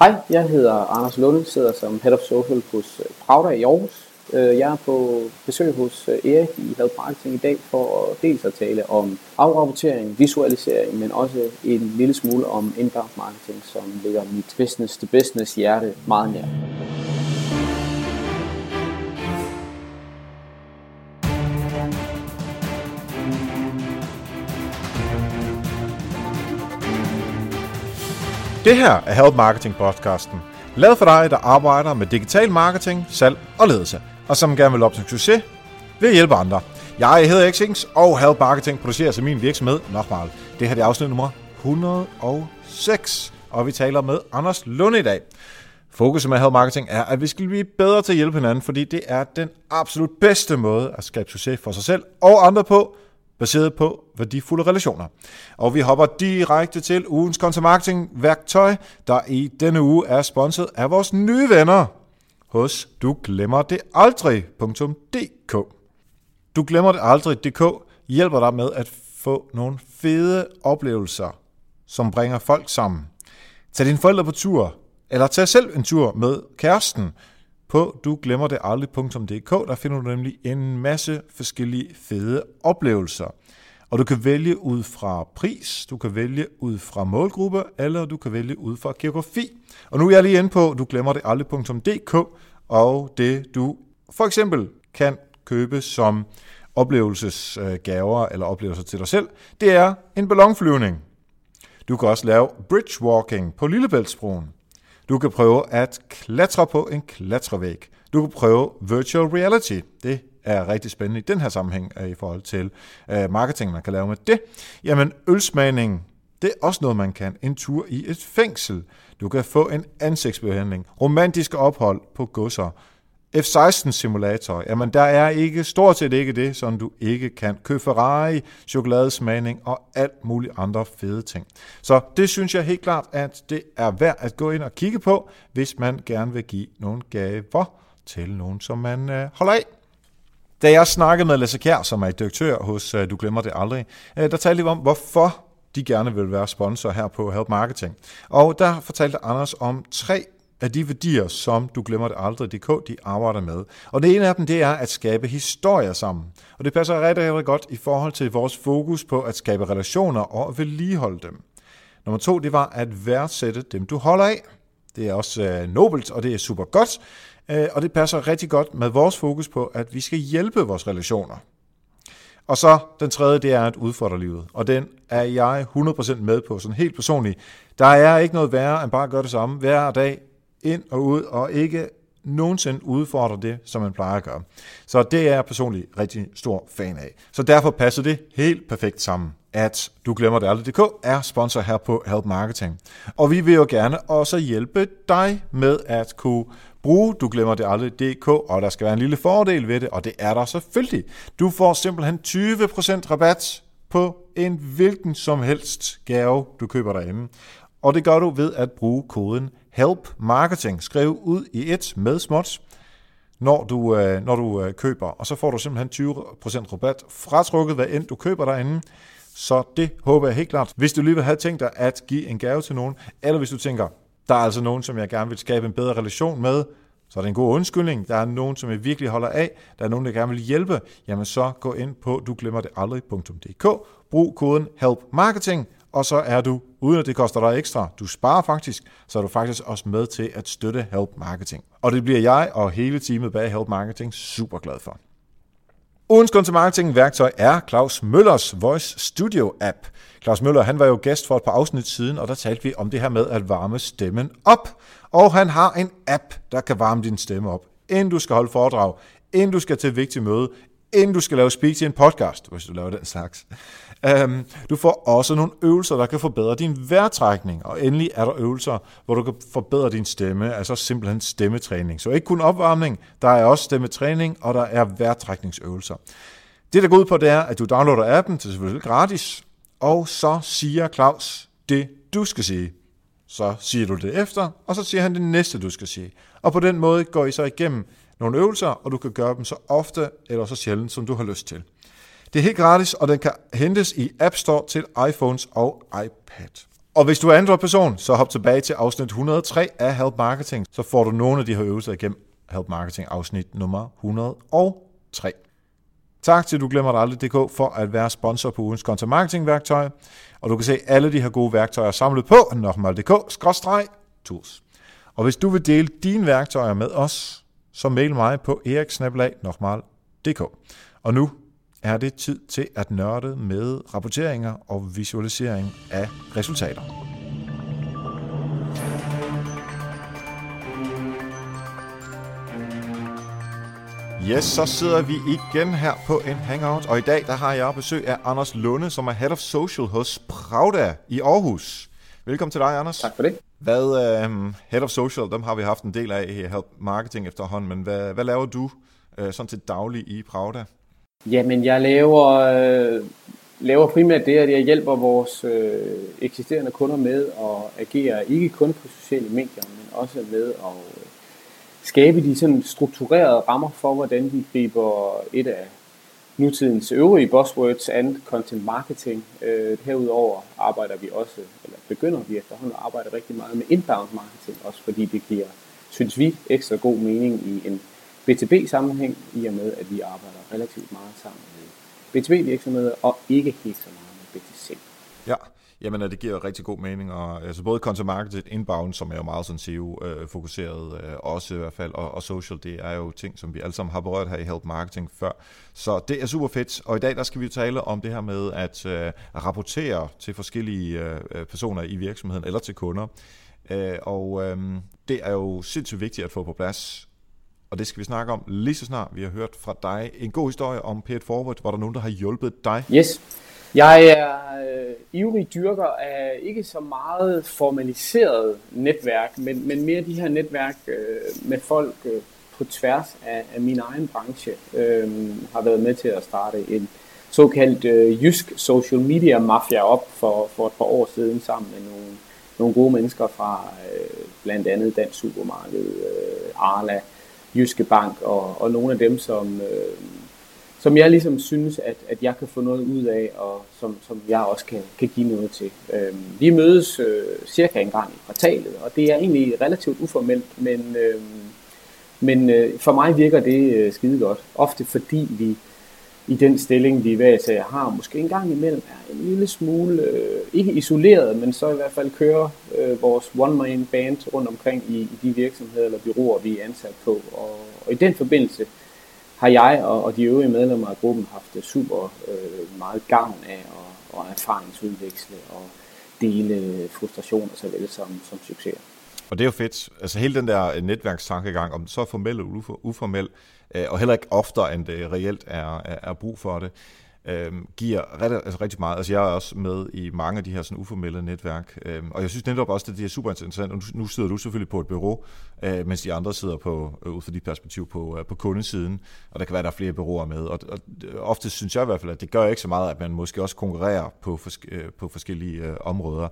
Hej, jeg hedder Anders Lunde, sidder som Head of Social hos øh, Pravda i Aarhus. Øh, jeg er på besøg hos øh, Erik i Health Marketing i dag for at dels at tale om afrapportering, visualisering, men også en lille smule om inbound marketing, som ligger mit business to business hjerte meget nær. Det her er Help Marketing podcasten, lavet for dig, der arbejder med digital marketing, salg og ledelse, og som gerne vil opnå succes ved at hjælpe andre. Jeg hedder Xings, og Help Marketing producerer til min virksomhed Nokmal. Det her er afsnit nummer 106, og vi taler med Anders Lunde i dag. Fokus med Help Marketing er, at vi skal blive bedre til at hjælpe hinanden, fordi det er den absolut bedste måde at skabe succes for sig selv og andre på, baseret på værdifulde relationer. Og vi hopper direkte til ugens content marketing værktøj, der i denne uge er sponset af vores nye venner hos du glemmer det aldrig.dk. Du glemmer det aldrig.dk hjælper dig med at få nogle fede oplevelser, som bringer folk sammen. Tag dine forældre på tur, eller tag selv en tur med kæresten, på du glemmer det aldrig.dk, der finder du nemlig en masse forskellige fede oplevelser. Og du kan vælge ud fra pris, du kan vælge ud fra målgruppe, eller du kan vælge ud fra geografi. Og nu er jeg lige inde på du glemmer det aldrig.dk, og det du for eksempel kan købe som oplevelsesgaver eller oplevelser til dig selv, det er en ballonflyvning. Du kan også lave bridgewalking på Lillebæltsbroen. Du kan prøve at klatre på en klatrevæg. Du kan prøve virtual reality. Det er rigtig spændende i den her sammenhæng øh, i forhold til øh, marketing, man kan lave med det. Jamen, ølsmagning, det er også noget, man kan. En tur i et fængsel. Du kan få en ansigtsbehandling. Romantiske ophold på godser. F-16 simulator, jamen der er ikke stort set ikke det, som du ikke kan. Købe Ferrari, chokoladesmagning og alt muligt andre fede ting. Så det synes jeg helt klart, at det er værd at gå ind og kigge på, hvis man gerne vil give nogle gaver til nogen, som man øh, holder af. Da jeg snakkede med Lasse Kjær, som er direktør hos øh, Du Glemmer Det Aldrig, øh, der talte vi om, hvorfor de gerne vil være sponsor her på Help Marketing. Og der fortalte Anders om tre af de værdier, som du glemmer det aldrig, DK, de arbejder med. Og det ene af dem, det er at skabe historier sammen. Og det passer rigtig, rigtig godt i forhold til vores fokus på at skabe relationer og vedligeholde dem. Nummer to, det var at værdsætte dem, du holder af. Det er også øh, nobelt, og det er super godt. Øh, og det passer rigtig godt med vores fokus på, at vi skal hjælpe vores relationer. Og så den tredje, det er at udfordre livet. Og den er jeg 100% med på, sådan helt personligt. Der er ikke noget værre end bare at gøre det samme hver dag, ind og ud, og ikke nogensinde udfordre det, som man plejer at gøre. Så det er jeg personligt rigtig stor fan af. Så derfor passer det helt perfekt sammen at du glemmer det aldrig.dk er sponsor her på Help Marketing. Og vi vil jo gerne også hjælpe dig med at kunne bruge du glemmer det aldrig.dk, og der skal være en lille fordel ved det, og det er der selvfølgelig. Du får simpelthen 20% rabat på en hvilken som helst gave, du køber derhjemme. Og det gør du ved at bruge koden HELP MARKETING. Skriv ud i et med småt, når du, øh, når du øh, køber. Og så får du simpelthen 20% rabat fratrukket, hvad end du køber derinde. Så det håber jeg helt klart. Hvis du lige vil have tænkt dig at give en gave til nogen, eller hvis du tænker, der er altså nogen, som jeg gerne vil skabe en bedre relation med, så er det en god undskyldning. Der er nogen, som jeg virkelig holder af. Der er nogen, der gerne vil hjælpe. Jamen så gå ind på du glemmer det aldrig.dk. Brug koden HELP MARKETING, og så er du, uden at det koster dig ekstra, du sparer faktisk, så er du faktisk også med til at støtte Help Marketing. Og det bliver jeg og hele teamet bag Help Marketing super glad for. Ugens content marketing værktøj er Claus Møllers Voice Studio app. Claus Møller han var jo gæst for et par afsnit siden, og der talte vi om det her med at varme stemmen op. Og han har en app, der kan varme din stemme op, inden du skal holde foredrag, inden du skal til et vigtigt møde, inden du skal lave speak til en podcast, hvis du laver den slags. Um, du får også nogle øvelser, der kan forbedre din vejrtrækning, og endelig er der øvelser, hvor du kan forbedre din stemme, altså simpelthen stemmetræning. Så ikke kun opvarmning, der er også stemmetræning, og der er vejrtrækningsøvelser. Det, der går ud på, det er, at du downloader appen, det er selvfølgelig gratis, og så siger Claus det, du skal sige. Så siger du det efter, og så siger han det næste, du skal sige. Og på den måde går I så igennem nogle øvelser, og du kan gøre dem så ofte eller så sjældent, som du har lyst til. Det er helt gratis, og den kan hentes i App Store til iPhones og iPad. Og hvis du er Android-person, så hop tilbage til afsnit 103 af Help Marketing, så får du nogle af de her øvelser igennem Help Marketing afsnit nummer 103. Tak til Du Glemmer det aldrig.dk for at være sponsor på ugens content marketing værktøj. Og du kan se alle de her gode værktøjer samlet på nokmal.dk-tools. Og hvis du vil dele dine værktøjer med os, så mail mig på eriksnabelag.dk. Og nu er det tid til at nørde med rapporteringer og visualisering af resultater. Yes, så sidder vi igen her på en hangout, og i dag der har jeg besøg af Anders Lunde, som er Head of Social hos Pravda i Aarhus. Velkommen til dig, Anders. Tak for det. Hvad, uh, Head of Social, dem har vi haft en del af i Help Marketing efterhånden, men hvad, hvad laver du uh, sådan til daglig i Pravda? Jamen, jeg laver, øh, laver primært det, at jeg hjælper vores øh, eksisterende kunder med at agere ikke kun på sociale medier, men også med at øh, skabe de sådan strukturerede rammer for, hvordan vi griber et af nutidens øvrige buzzwords and content marketing. Øh, herudover arbejder vi også, eller begynder vi efterhånden at arbejde rigtig meget med inbound marketing, også fordi det giver, synes vi, ekstra god mening i en B2B-sammenhæng, i og med, at vi arbejder relativt meget sammen med B2B-virksomheder, og ikke helt så meget med B2C. Ja, Jamen, det giver rigtig god mening, og altså både content marketing, inbound, som er jo meget sådan SEO-fokuseret, øh, øh, også i hvert fald, og, og social, det er jo ting, som vi alle sammen har berørt her i Help Marketing før. Så det er super fedt, og i dag der skal vi jo tale om det her med at øh, rapportere til forskellige øh, personer i virksomheden eller til kunder. Øh, og øh, det er jo sindssygt vigtigt at få på plads, og det skal vi snakke om lige så snart vi har hørt fra dig. En god historie om Pay Forward. Var der nogen, der har hjulpet dig? Yes. Jeg er øh, ivrig dyrker af ikke så meget formaliseret netværk, men, men mere de her netværk øh, med folk øh, på tværs af, af min egen branche. Øh, har været med til at starte en såkaldt øh, jysk social media mafia op for, for et par år siden sammen med nogle, nogle gode mennesker fra øh, blandt andet Dansk Supermarked, øh, Arla, Jyske Bank og, og nogle af dem, som, øh, som jeg ligesom synes, at, at jeg kan få noget ud af, og som, som jeg også kan, kan give noget til. Øh, vi mødes øh, cirka en gang i kvartalet, og det er egentlig relativt uformelt, men, øh, men øh, for mig virker det øh, skide godt. Ofte fordi vi i den stilling, vi hver især har, måske en gang imellem er en lille smule, øh, ikke isoleret, men så i hvert fald kører øh, vores one-man band rundt omkring i, i de virksomheder eller byråer, vi er ansat på. Og, og i den forbindelse har jeg og, og de øvrige medlemmer af gruppen haft super øh, meget gavn af og, og erfaringsudveksle og dele frustrationer såvel som, som succeser. Og det er jo fedt. Altså hele den der øh, netværkstankegang, om så formel eller uformel, øh, og heller ikke oftere, end det reelt er, er, er brug for det, øh, giver ret, altså rigtig meget. Altså jeg er også med i mange af de her sådan uformelle netværk, øh, og jeg synes netop også, at det er super interessant. Nu, nu sidder du selvfølgelig på et bureau, øh, mens de andre sidder på, øh, ud fra dit perspektiv på, øh, på kundesiden, og der kan være, der er flere bureauer med. Og, og øh, ofte synes jeg i hvert fald, at det gør ikke så meget, at man måske også konkurrerer på, øh, på forskellige øh, områder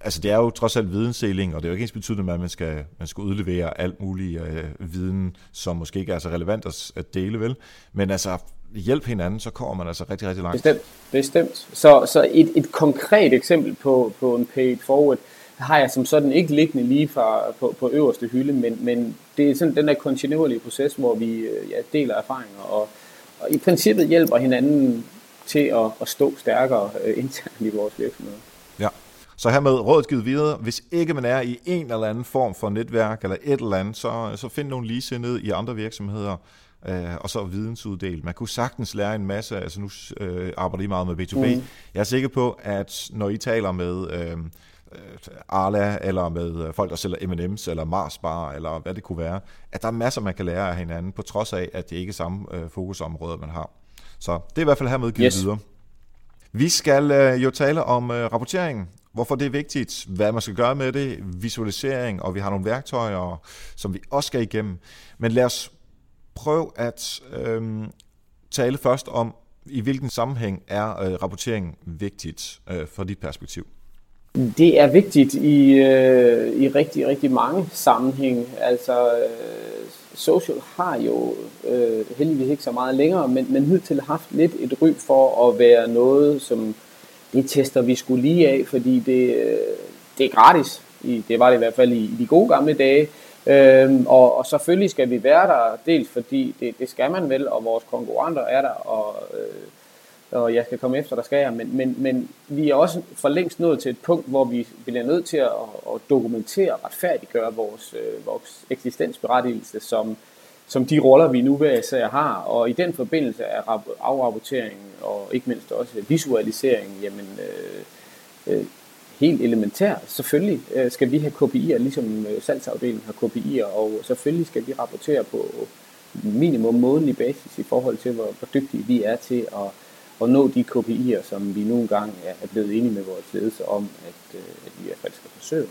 altså det er jo trods alt vidensdeling, og det er jo ikke ens betydende, at man skal, man skal udlevere alt mulig øh, viden, som måske ikke er så relevant at, at dele, vel? Men altså, hjælp hinanden, så kommer man altså rigtig, rigtig langt. Bestemt, bestemt. Så, så et, et konkret eksempel på, på en paid forward, har jeg som sådan ikke liggende lige fra, på, på øverste hylde, men, men det er sådan den der kontinuerlige proces, hvor vi øh, ja, deler erfaringer, og, og i princippet hjælper hinanden til at, at stå stærkere øh, internt i vores virksomhed. Så hermed rådet givet videre, hvis ikke man er i en eller anden form for netværk eller et eller andet, så, så find nogle ligesindede i andre virksomheder, øh, og så vidensuddel. Man kunne sagtens lære en masse, altså nu øh, arbejder I meget med B2B. Mm. Jeg er sikker på, at når I taler med øh, Arla, eller med folk, der sælger M&M's, eller Mars Bar, eller hvad det kunne være, at der er masser, man kan lære af hinanden, på trods af, at det ikke er samme øh, fokusområde, man har. Så det er i hvert fald hermed givet yes. videre. Vi skal øh, jo tale om øh, rapporteringen, hvorfor det er vigtigt, hvad man skal gøre med det, visualisering, og vi har nogle værktøjer, som vi også skal igennem. Men lad os prøve at øhm, tale først om, i hvilken sammenhæng er øh, rapporteringen vigtigt øh, fra dit perspektiv? Det er vigtigt i, øh, i rigtig, rigtig mange sammenhæng. Altså, øh, social har jo øh, heldigvis ikke så meget længere, men, men hidtil haft lidt et ry for at være noget, som det tester vi skulle lige af, fordi det, øh, det er gratis. I, det var det i hvert fald i, i de gode gamle dage. Øhm, og, og selvfølgelig skal vi være der, dels fordi det, det skal man vel, og vores konkurrenter er der, og, øh, og jeg skal komme efter, der skal jeg, men, men, men vi er også for længst nået til et punkt, hvor vi bliver nødt til at, at dokumentere og retfærdiggøre vores, øh, vores eksistensberettigelse som, som de roller, vi nu hver især har. Og i den forbindelse er afrapportering og ikke mindst også visualisering, jamen, øh, øh, helt elementært. Selvfølgelig øh, skal vi have KPI'er, ligesom øh, salgsafdelingen har KPI'er, og selvfølgelig skal vi rapportere på minimum månedlig basis i forhold til, hvor, hvor dygtige vi er til at, at nå de KPI'er, som vi nogle gange er blevet enige med vores ledelse om, at, at vi i hvert fald skal forsøge.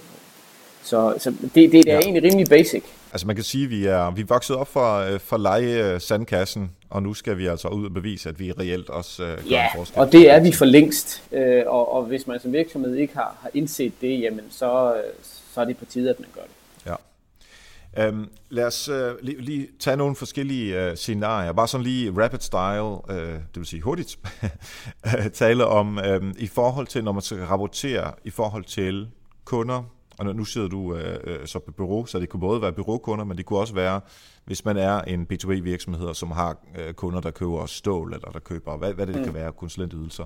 Så, så det, det, det er ja. egentlig rimelig basic. Altså man kan sige, at vi er, vi er vokset op fra, fra lege sandkassen, og nu skal vi altså ud og bevise, at vi reelt også uh, gør ja, en forskel. og det er vi for længst. Uh, og, og hvis man som virksomhed ikke har, har indset det, jamen så, så er det på tide, at man gør det. Ja. Um, lad os uh, lige, lige tage nogle forskellige uh, scenarier. Bare sådan lige rapid style, uh, det vil sige hurtigt, tale om um, i forhold til, når man skal rapportere i forhold til kunder, og nu sidder du øh, øh, så på bureau, så det kunne både være byråkunder, men det kunne også være, hvis man er en B2B-virksomhed, som har øh, kunder, der køber stål, eller der køber, hvad, hvad det, mm. kan være, konsulentydelser.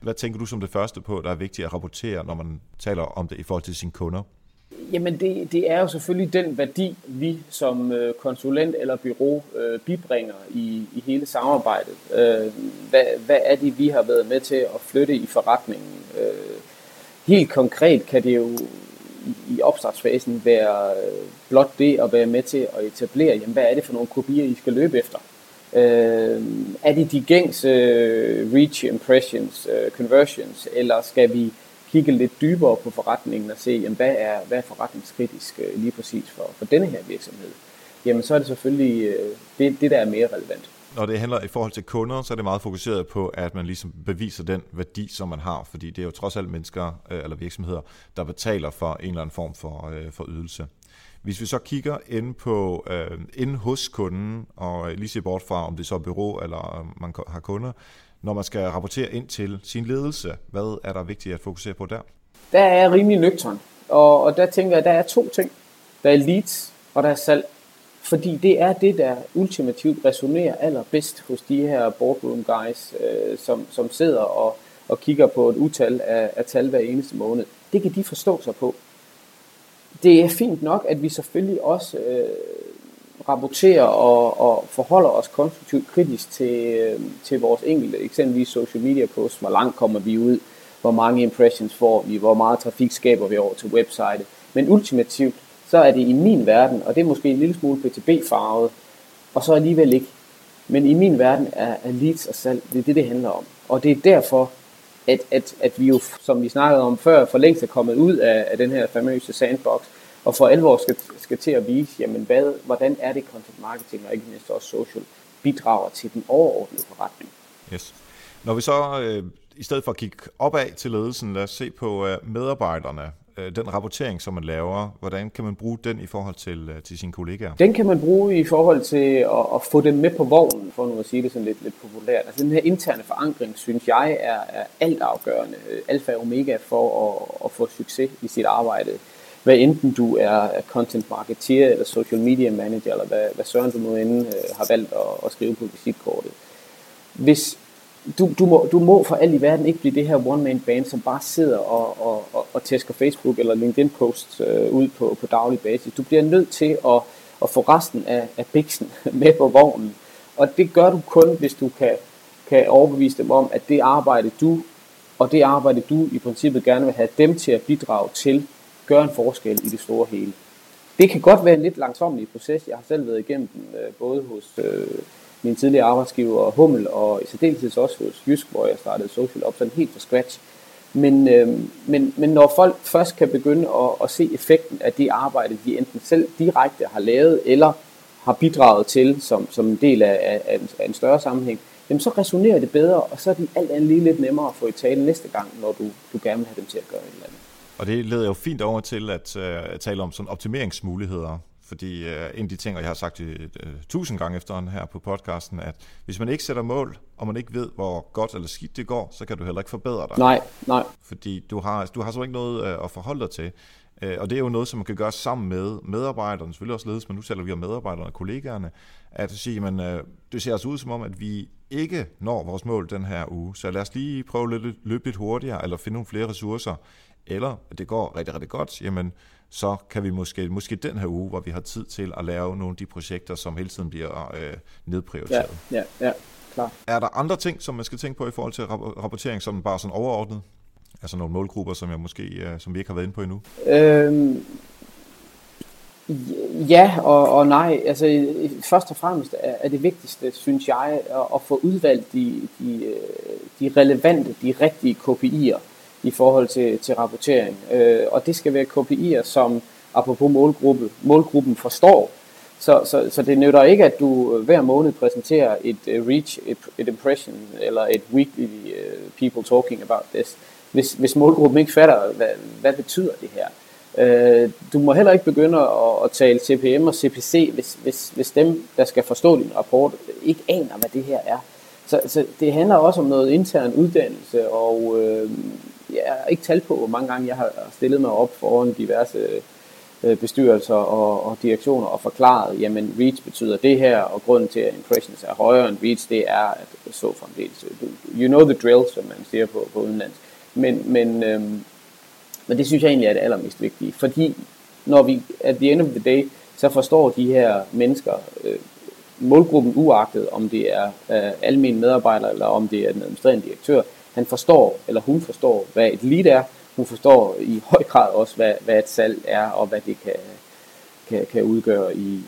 Hvad tænker du som det første på, der er vigtigt at rapportere, når man taler om det i forhold til sine kunder? Jamen det, det er jo selvfølgelig den værdi, vi som øh, konsulent eller bureau øh, bibringer i, i hele samarbejdet. Øh, hvad, hvad er det, vi har været med til at flytte i forretningen? Øh, helt konkret kan det jo i opstartsfasen være øh, blot det at være med til at etablere, jamen, hvad er det for nogle kopier, I skal løbe efter? Øh, er det de gængse øh, reach impressions, øh, conversions, eller skal vi kigge lidt dybere på forretningen og se, jamen, hvad, er, hvad er forretningskritisk lige præcis for, for denne her virksomhed? Jamen så er det selvfølgelig det, det, der er mere relevant når det handler i forhold til kunder, så er det meget fokuseret på, at man ligesom beviser den værdi, som man har, fordi det er jo trods alt mennesker øh, eller virksomheder, der betaler for en eller anden form for, øh, for ydelse. Hvis vi så kigger ind på øh, ind hos kunden, og lige ser bort fra, om det så er bureau eller øh, man har kunder, når man skal rapportere ind til sin ledelse, hvad er der vigtigt at fokusere på der? Der er rimelig nøgtern, og, og der tænker jeg, der er to ting. Der er leads, og der er salg. Fordi det er det, der ultimativt resonerer allerbedst hos de her boardroom guys, øh, som, som sidder og, og kigger på et utal af, af tal hver eneste måned. Det kan de forstå sig på. Det er fint nok, at vi selvfølgelig også øh, rapporterer og, og forholder os konstruktivt kritisk til, øh, til vores enkelte, eksempelvis social media posts. Hvor langt kommer vi ud? Hvor mange impressions får vi? Hvor meget trafik skaber vi over til website? Men ultimativt, så er det i min verden, og det er måske en lille smule PTB-farvet, og så alligevel ikke. Men i min verden er, er leads og salg, det er det, det handler om. Og det er derfor, at, at, at vi jo, som vi snakkede om før, for længst er kommet ud af, af den her famøse sandbox, og for alvor skal, skal til at vise, jamen hvad, hvordan er det content marketing, og ikke mindst også social, bidrager til den overordnede forretning. Yes. Når vi så, øh, i stedet for at kigge opad til ledelsen, lad os se på øh, medarbejderne Øh, den rapportering, som man laver, hvordan kan man bruge den i forhold til, øh, til sine kollegaer? Den kan man bruge i forhold til at, at få dem med på vognen, for nu at sige det sådan lidt, lidt populært. Altså den her interne forankring, synes jeg, er, er altafgørende, øh, alfa og omega for at, at få succes i sit arbejde. Hvad enten du er content marketeer eller social media manager, eller hvad, hvad søren du nu end har valgt at, at skrive på visitkortet. Hvis, du, du, må, du må for alt i verden ikke blive det her one-man band, som bare sidder og, og, og, og tæsker Facebook eller LinkedIn posts øh, ud på, på daglig basis. Du bliver nødt til at, at få resten af, af biksen med på vognen. Og det gør du kun, hvis du kan, kan overbevise dem om, at det arbejde du og det arbejde du i princippet gerne vil have dem til at bidrage til, gør en forskel i det store hele. Det kan godt være en lidt langsommelig proces. Jeg har selv været igennem den, øh, både hos øh, min tidligere arbejdsgiver Hummel, og i særdeleshed også hos Jysk, hvor jeg startede Social op sådan helt fra scratch. Men, øh, men, men når folk først kan begynde at, at se effekten af det arbejde, de enten selv direkte har lavet, eller har bidraget til som, som en del af, af, en, af en større sammenhæng, jamen så resonerer det bedre, og så er det alt andet lige lidt nemmere at få i tale næste gang, når du, du gerne vil have dem til at gøre et eller andet. Og det leder jo fint over til at uh, tale om sådan optimeringsmuligheder fordi øh, en af de ting, og jeg har sagt det øh, tusind gange efterhånden her på podcasten, at hvis man ikke sætter mål, og man ikke ved, hvor godt eller skidt det går, så kan du heller ikke forbedre dig. Nej, nej. Fordi du har, du har så ikke noget øh, at forholde dig til. Øh, og det er jo noget, som man kan gøre sammen med medarbejderne, selvfølgelig også ledes, men nu taler vi om medarbejderne og kollegaerne, at sige, men øh, det ser altså ud som om, at vi ikke når vores mål den her uge, så lad os lige prøve at løbe lidt hurtigere, eller finde nogle flere ressourcer, eller det går rigtig, rigtig godt, jamen så kan vi måske, måske den her uge, hvor vi har tid til at lave nogle af de projekter, som hele tiden bliver øh, nedprioriteret. Ja, ja, ja, klar. Er der andre ting, som man skal tænke på i forhold til rapportering, som bare sådan overordnet? Altså nogle målgrupper, som jeg måske, øh, som vi ikke har været inde på endnu? Øhm, ja og, og nej. Altså først og fremmest er, er det vigtigste, synes jeg, at, at få udvalgt de, de, øh, de relevante, de rigtige KPI'er i forhold til, til rapportering. Øh, og det skal være KPI'er, som apropos målgruppe, målgruppen forstår. Så, så, så det nytter ikke, at du øh, hver måned præsenterer et uh, reach, et, et impression eller et weekly uh, people talking about this, hvis, hvis målgruppen ikke fatter, hvad, hvad betyder det her. Uh, du må heller ikke begynde at, at tale CPM og CPC, hvis, hvis, hvis dem, der skal forstå din rapport, ikke aner, hvad det her er. Så, så det handler også om noget intern uddannelse, og uh, jeg har ikke talt på, hvor mange gange jeg har stillet mig op foran diverse øh, bestyrelser og, og direktioner og forklaret, jamen reach betyder det her, og grunden til, at impressions er højere end reach, det er, at så fremdeles. Øh, you know the drill, som man siger på, på udenlands. Men, men, øhm, men det synes jeg egentlig er det allermest vigtige, fordi når vi, at the end of the day, så forstår de her mennesker øh, målgruppen uagtet, om det er øh, almindelige medarbejdere, eller om det er den administrerende direktør, han forstår, eller hun forstår, hvad et lead er. Hun forstår i høj grad også, hvad, hvad et salg er, og hvad det kan, kan, kan udgøre i,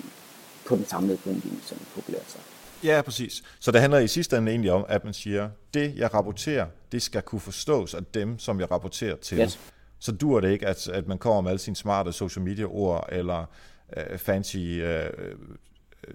på den samlede bundlinje, som populært sagt. Ja, præcis. Så det handler i sidste ende egentlig om, at man siger, det jeg rapporterer, det skal kunne forstås af dem, som jeg rapporterer til. Yes. Så dur det ikke, at, at man kommer med alle sine smarte social media ord, eller øh, fancy øh,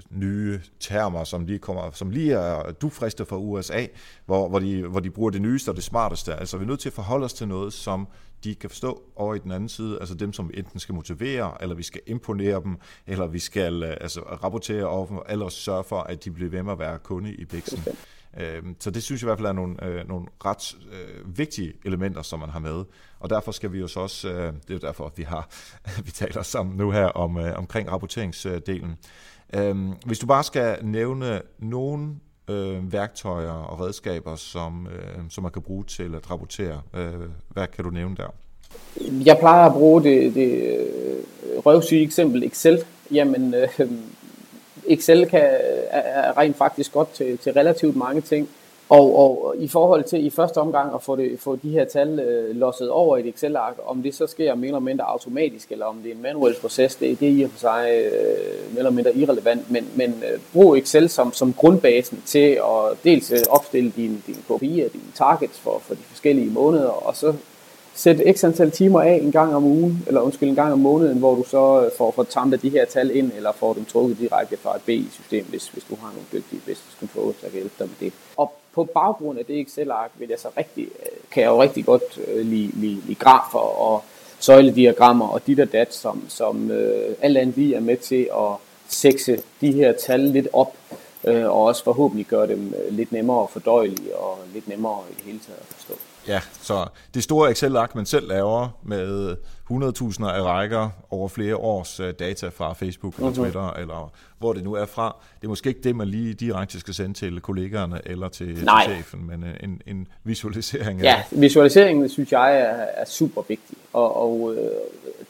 nye termer, som lige, kommer, som lige er dufrister fra USA, hvor, hvor, de, hvor de bruger det nyeste og det smarteste. Altså vi er nødt til at forholde os til noget, som de kan forstå over i den anden side, altså dem, som enten skal motivere, eller vi skal imponere dem, eller vi skal øh, altså, rapportere over dem, eller sørge for, at de bliver ved med at være kunde i. Okay. Øhm, så det synes jeg i hvert fald er nogle, øh, nogle ret øh, vigtige elementer, som man har med. Og derfor skal vi jo så også, det er jo derfor, at vi, har, vi taler sammen nu her om, omkring rapporteringsdelen. Øhm, hvis du bare skal nævne nogle øh, værktøjer og redskaber, som, øh, som man kan bruge til at rapportere, øh, hvad kan du nævne der? Jeg plejer at bruge det, det øh, røvsyge eksempel Excel. Jamen, øh, Excel kan, er rent faktisk godt til, til relativt mange ting. Og, og i forhold til i første omgang at få, det, få de her tal øh, losset over i et Excel-ark, om det så sker mere eller mindre automatisk, eller om det er en manuel proces, det, det er i og for sig øh, mere eller mindre irrelevant, men, men øh, brug Excel som, som grundbasen til at dels øh, opstille dine din KPI'er, dine targets for, for de forskellige måneder, og så sætte x antal timer af en gang om ugen, eller undskyld, en gang om måneden, hvor du så øh, får, får tamlet de her tal ind, eller får dem trukket direkte fra et BI-system, hvis, hvis du har nogle dygtige business controllers, der kan hjælpe dig med det. Og på baggrund af det Excel-ark vil jeg så rigtig, øh, kan jeg jo rigtig godt øh, lide, lide, lide grafer og søjlediagrammer og dit og dat, som, som øh, alt andet lige er med til at sekse de her tal lidt op, øh, og også forhåbentlig gøre dem øh, lidt nemmere at fordøjelige og lidt nemmere i det hele taget at forstå. Ja, så det store Excel-ark, man selv laver med 100.000 af rækker over flere års øh, data fra Facebook eller mhm. Twitter, mm-hmm. eller hvor det nu er fra, det er måske ikke det, man lige direkte skal sende til kollegaerne eller til, Nej. til chefen, men øh, en, en visualisering. Ja, af visualiseringen synes jeg er, er super vigtig, og, og øh,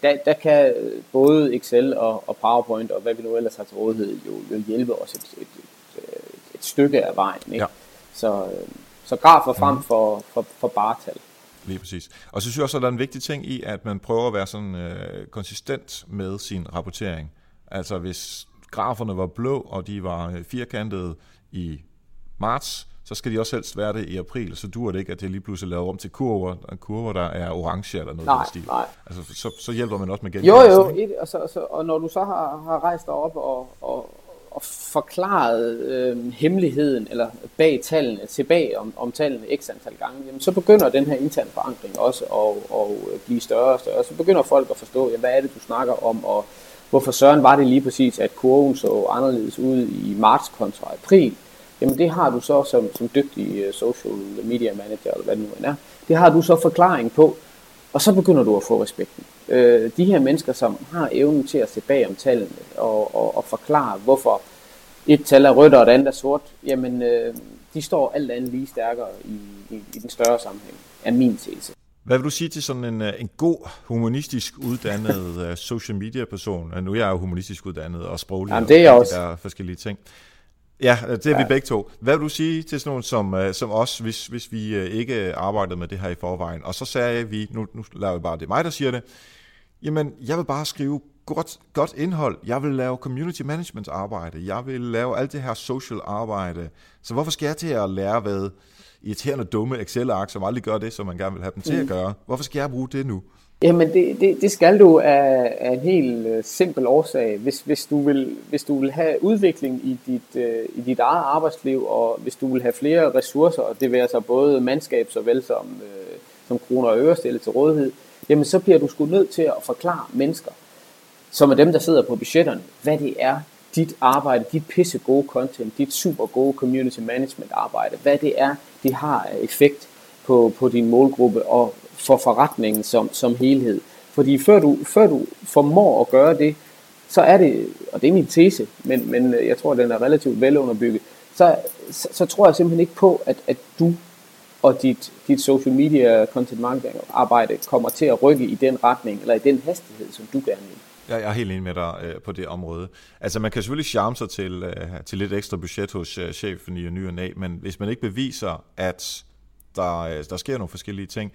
der, der kan både Excel og, og PowerPoint og hvad vi nu ellers har til rådighed jo, jo hjælpe os et, et, et, et stykke af vejen. Ikke? Ja. Så, så grafer frem mm. for, for, for bare tal. Lige præcis. Og så synes jeg også, at der er en vigtig ting i, at man prøver at være sådan øh, konsistent med sin rapportering. Altså hvis graferne var blå, og de var øh, firkantede i marts, så skal de også helst være det i april, så duer det ikke, at det lige pludselig lavet om til kurver, kurver der er orange eller noget nej, stil. Nej. Altså, så, så hjælper man også med gennemførelsen. Jo, jo, et, og, så, så, og når du så har, har rejst dig op og, og, og forklaret øh, hemmeligheden eller bag tallene, tilbage om, om tallene x antal gange, jamen, så begynder den her interne forankring også at, at øh, blive større og større. Så begynder folk at forstå, ja, hvad er det, du snakker om, og hvorfor søren var det lige præcis, at kurven så anderledes ud i marts kontra april, jamen det har du så som, som dygtig øh, social media manager, eller hvad det nu er, det har du så forklaring på, og så begynder du at få respekten. Øh, de her mennesker, som har evnen til at se bag om tallene og, og, og forklare, hvorfor et tal er rødt og et andet er sort, jamen øh, de står alt andet lige stærkere i, i, i den større sammenhæng, er min tese. Hvad vil du sige til sådan en, øh, en god humanistisk uddannet uh, social media person? Nu er jeg jo humanistisk uddannet og sproglig Jamen, det er og også. de der forskellige ting. Ja, det er ja. vi begge to. Hvad vil du sige til sådan nogen som, uh, som os, hvis, hvis vi uh, ikke arbejdede med det her i forvejen? Og så sagde vi, nu, nu laver vi bare, det mig, der siger det, jamen, jeg vil bare skrive godt, godt indhold. Jeg vil lave community management arbejde. Jeg vil lave alt det her social arbejde. Så hvorfor skal jeg til at lære, hvad irriterende dumme Excel-ark, som aldrig gør det, som man gerne vil have dem til mm. at gøre? Hvorfor skal jeg bruge det nu? Jamen, det, det, det skal du af, af en helt øh, simpel årsag. Hvis, hvis, du vil, hvis du vil have udvikling i dit, øh, i dit eget arbejdsliv, og hvis du vil have flere ressourcer, og det vil altså både mandskab såvel som, øh, som kroner og øre stillet til rådighed, jamen så bliver du sgu nødt til at forklare mennesker, som er dem, der sidder på budgetterne, hvad det er, dit arbejde, dit pisse gode content, dit super gode community management arbejde, hvad det er, det har effekt på, på din målgruppe og for forretningen som, som helhed. Fordi før du, før du formår at gøre det, så er det, og det er min tese, men, men øh, jeg tror, at den er relativt velunderbygget, så, så, så tror jeg simpelthen ikke på, at, at du og dit, dit social media content marketing arbejde kommer til at rykke i den retning, eller i den hastighed, som du gerne vil. Jeg er helt enig med dig øh, på det område. Altså man kan selvfølgelig charme sig til, øh, til lidt ekstra budget hos øh, chefen i ny og næ, men hvis man ikke beviser, at der, øh, der sker nogle forskellige ting,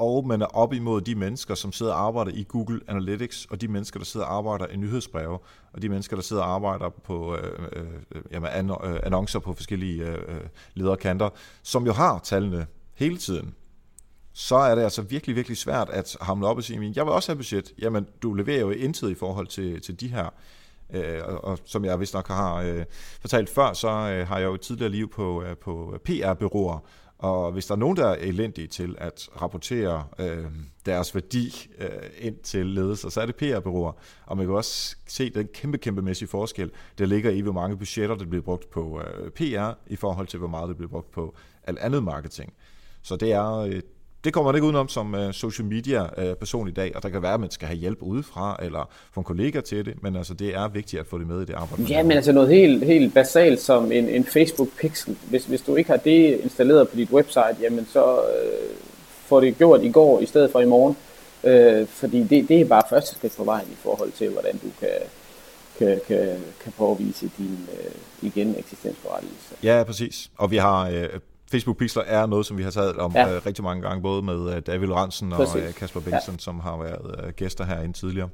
og man er op imod de mennesker, som sidder og arbejder i Google Analytics, og de mennesker, der sidder og arbejder i nyhedsbreve, og de mennesker, der sidder og arbejder på øh, øh, jamen, an, øh, annoncer på forskellige øh, øh lederkanter, som jo har tallene hele tiden så er det altså virkelig, virkelig svært at hamle op og sige, jeg vil også have budget. Jamen, du leverer jo intet i forhold til, til de her. Øh, og, og som jeg vist nok har øh, fortalt før, så øh, har jeg jo et tidligere liv på, øh, på PR-byråer, og hvis der er nogen, der er elendige til at rapportere øh, deres værdi øh, ind til ledelser, så er det PR-byråer. Og man kan også se den kæmpe, kæmpe mæssige forskel, der ligger i, hvor mange budgetter, der bliver brugt på øh, PR, i forhold til, hvor meget det bliver brugt på alt andet marketing. Så det er, øh, det kommer man ikke udenom som uh, social media uh, person i dag, og der kan være, at man skal have hjælp udefra, eller få en kollega til det, men altså, det er vigtigt at få det med i det arbejde. Ja, men altså noget helt, helt basalt som en, en Facebook pixel. Hvis, hvis du ikke har det installeret på dit website, jamen så uh, får det gjort i går i stedet for i morgen. Uh, fordi det, det er bare første skridt på vejen i forhold til, hvordan du kan, kan, kan, kan påvise din uh, igen eksistensberettigelse. Ja, præcis. Og vi har uh, Facebook Pixel er noget, som vi har taget om ja. øh, rigtig mange gange, både med øh, David Ransen og øh, Kasper Bengtsson, ja. som har været øh, gæster herinde tidligere.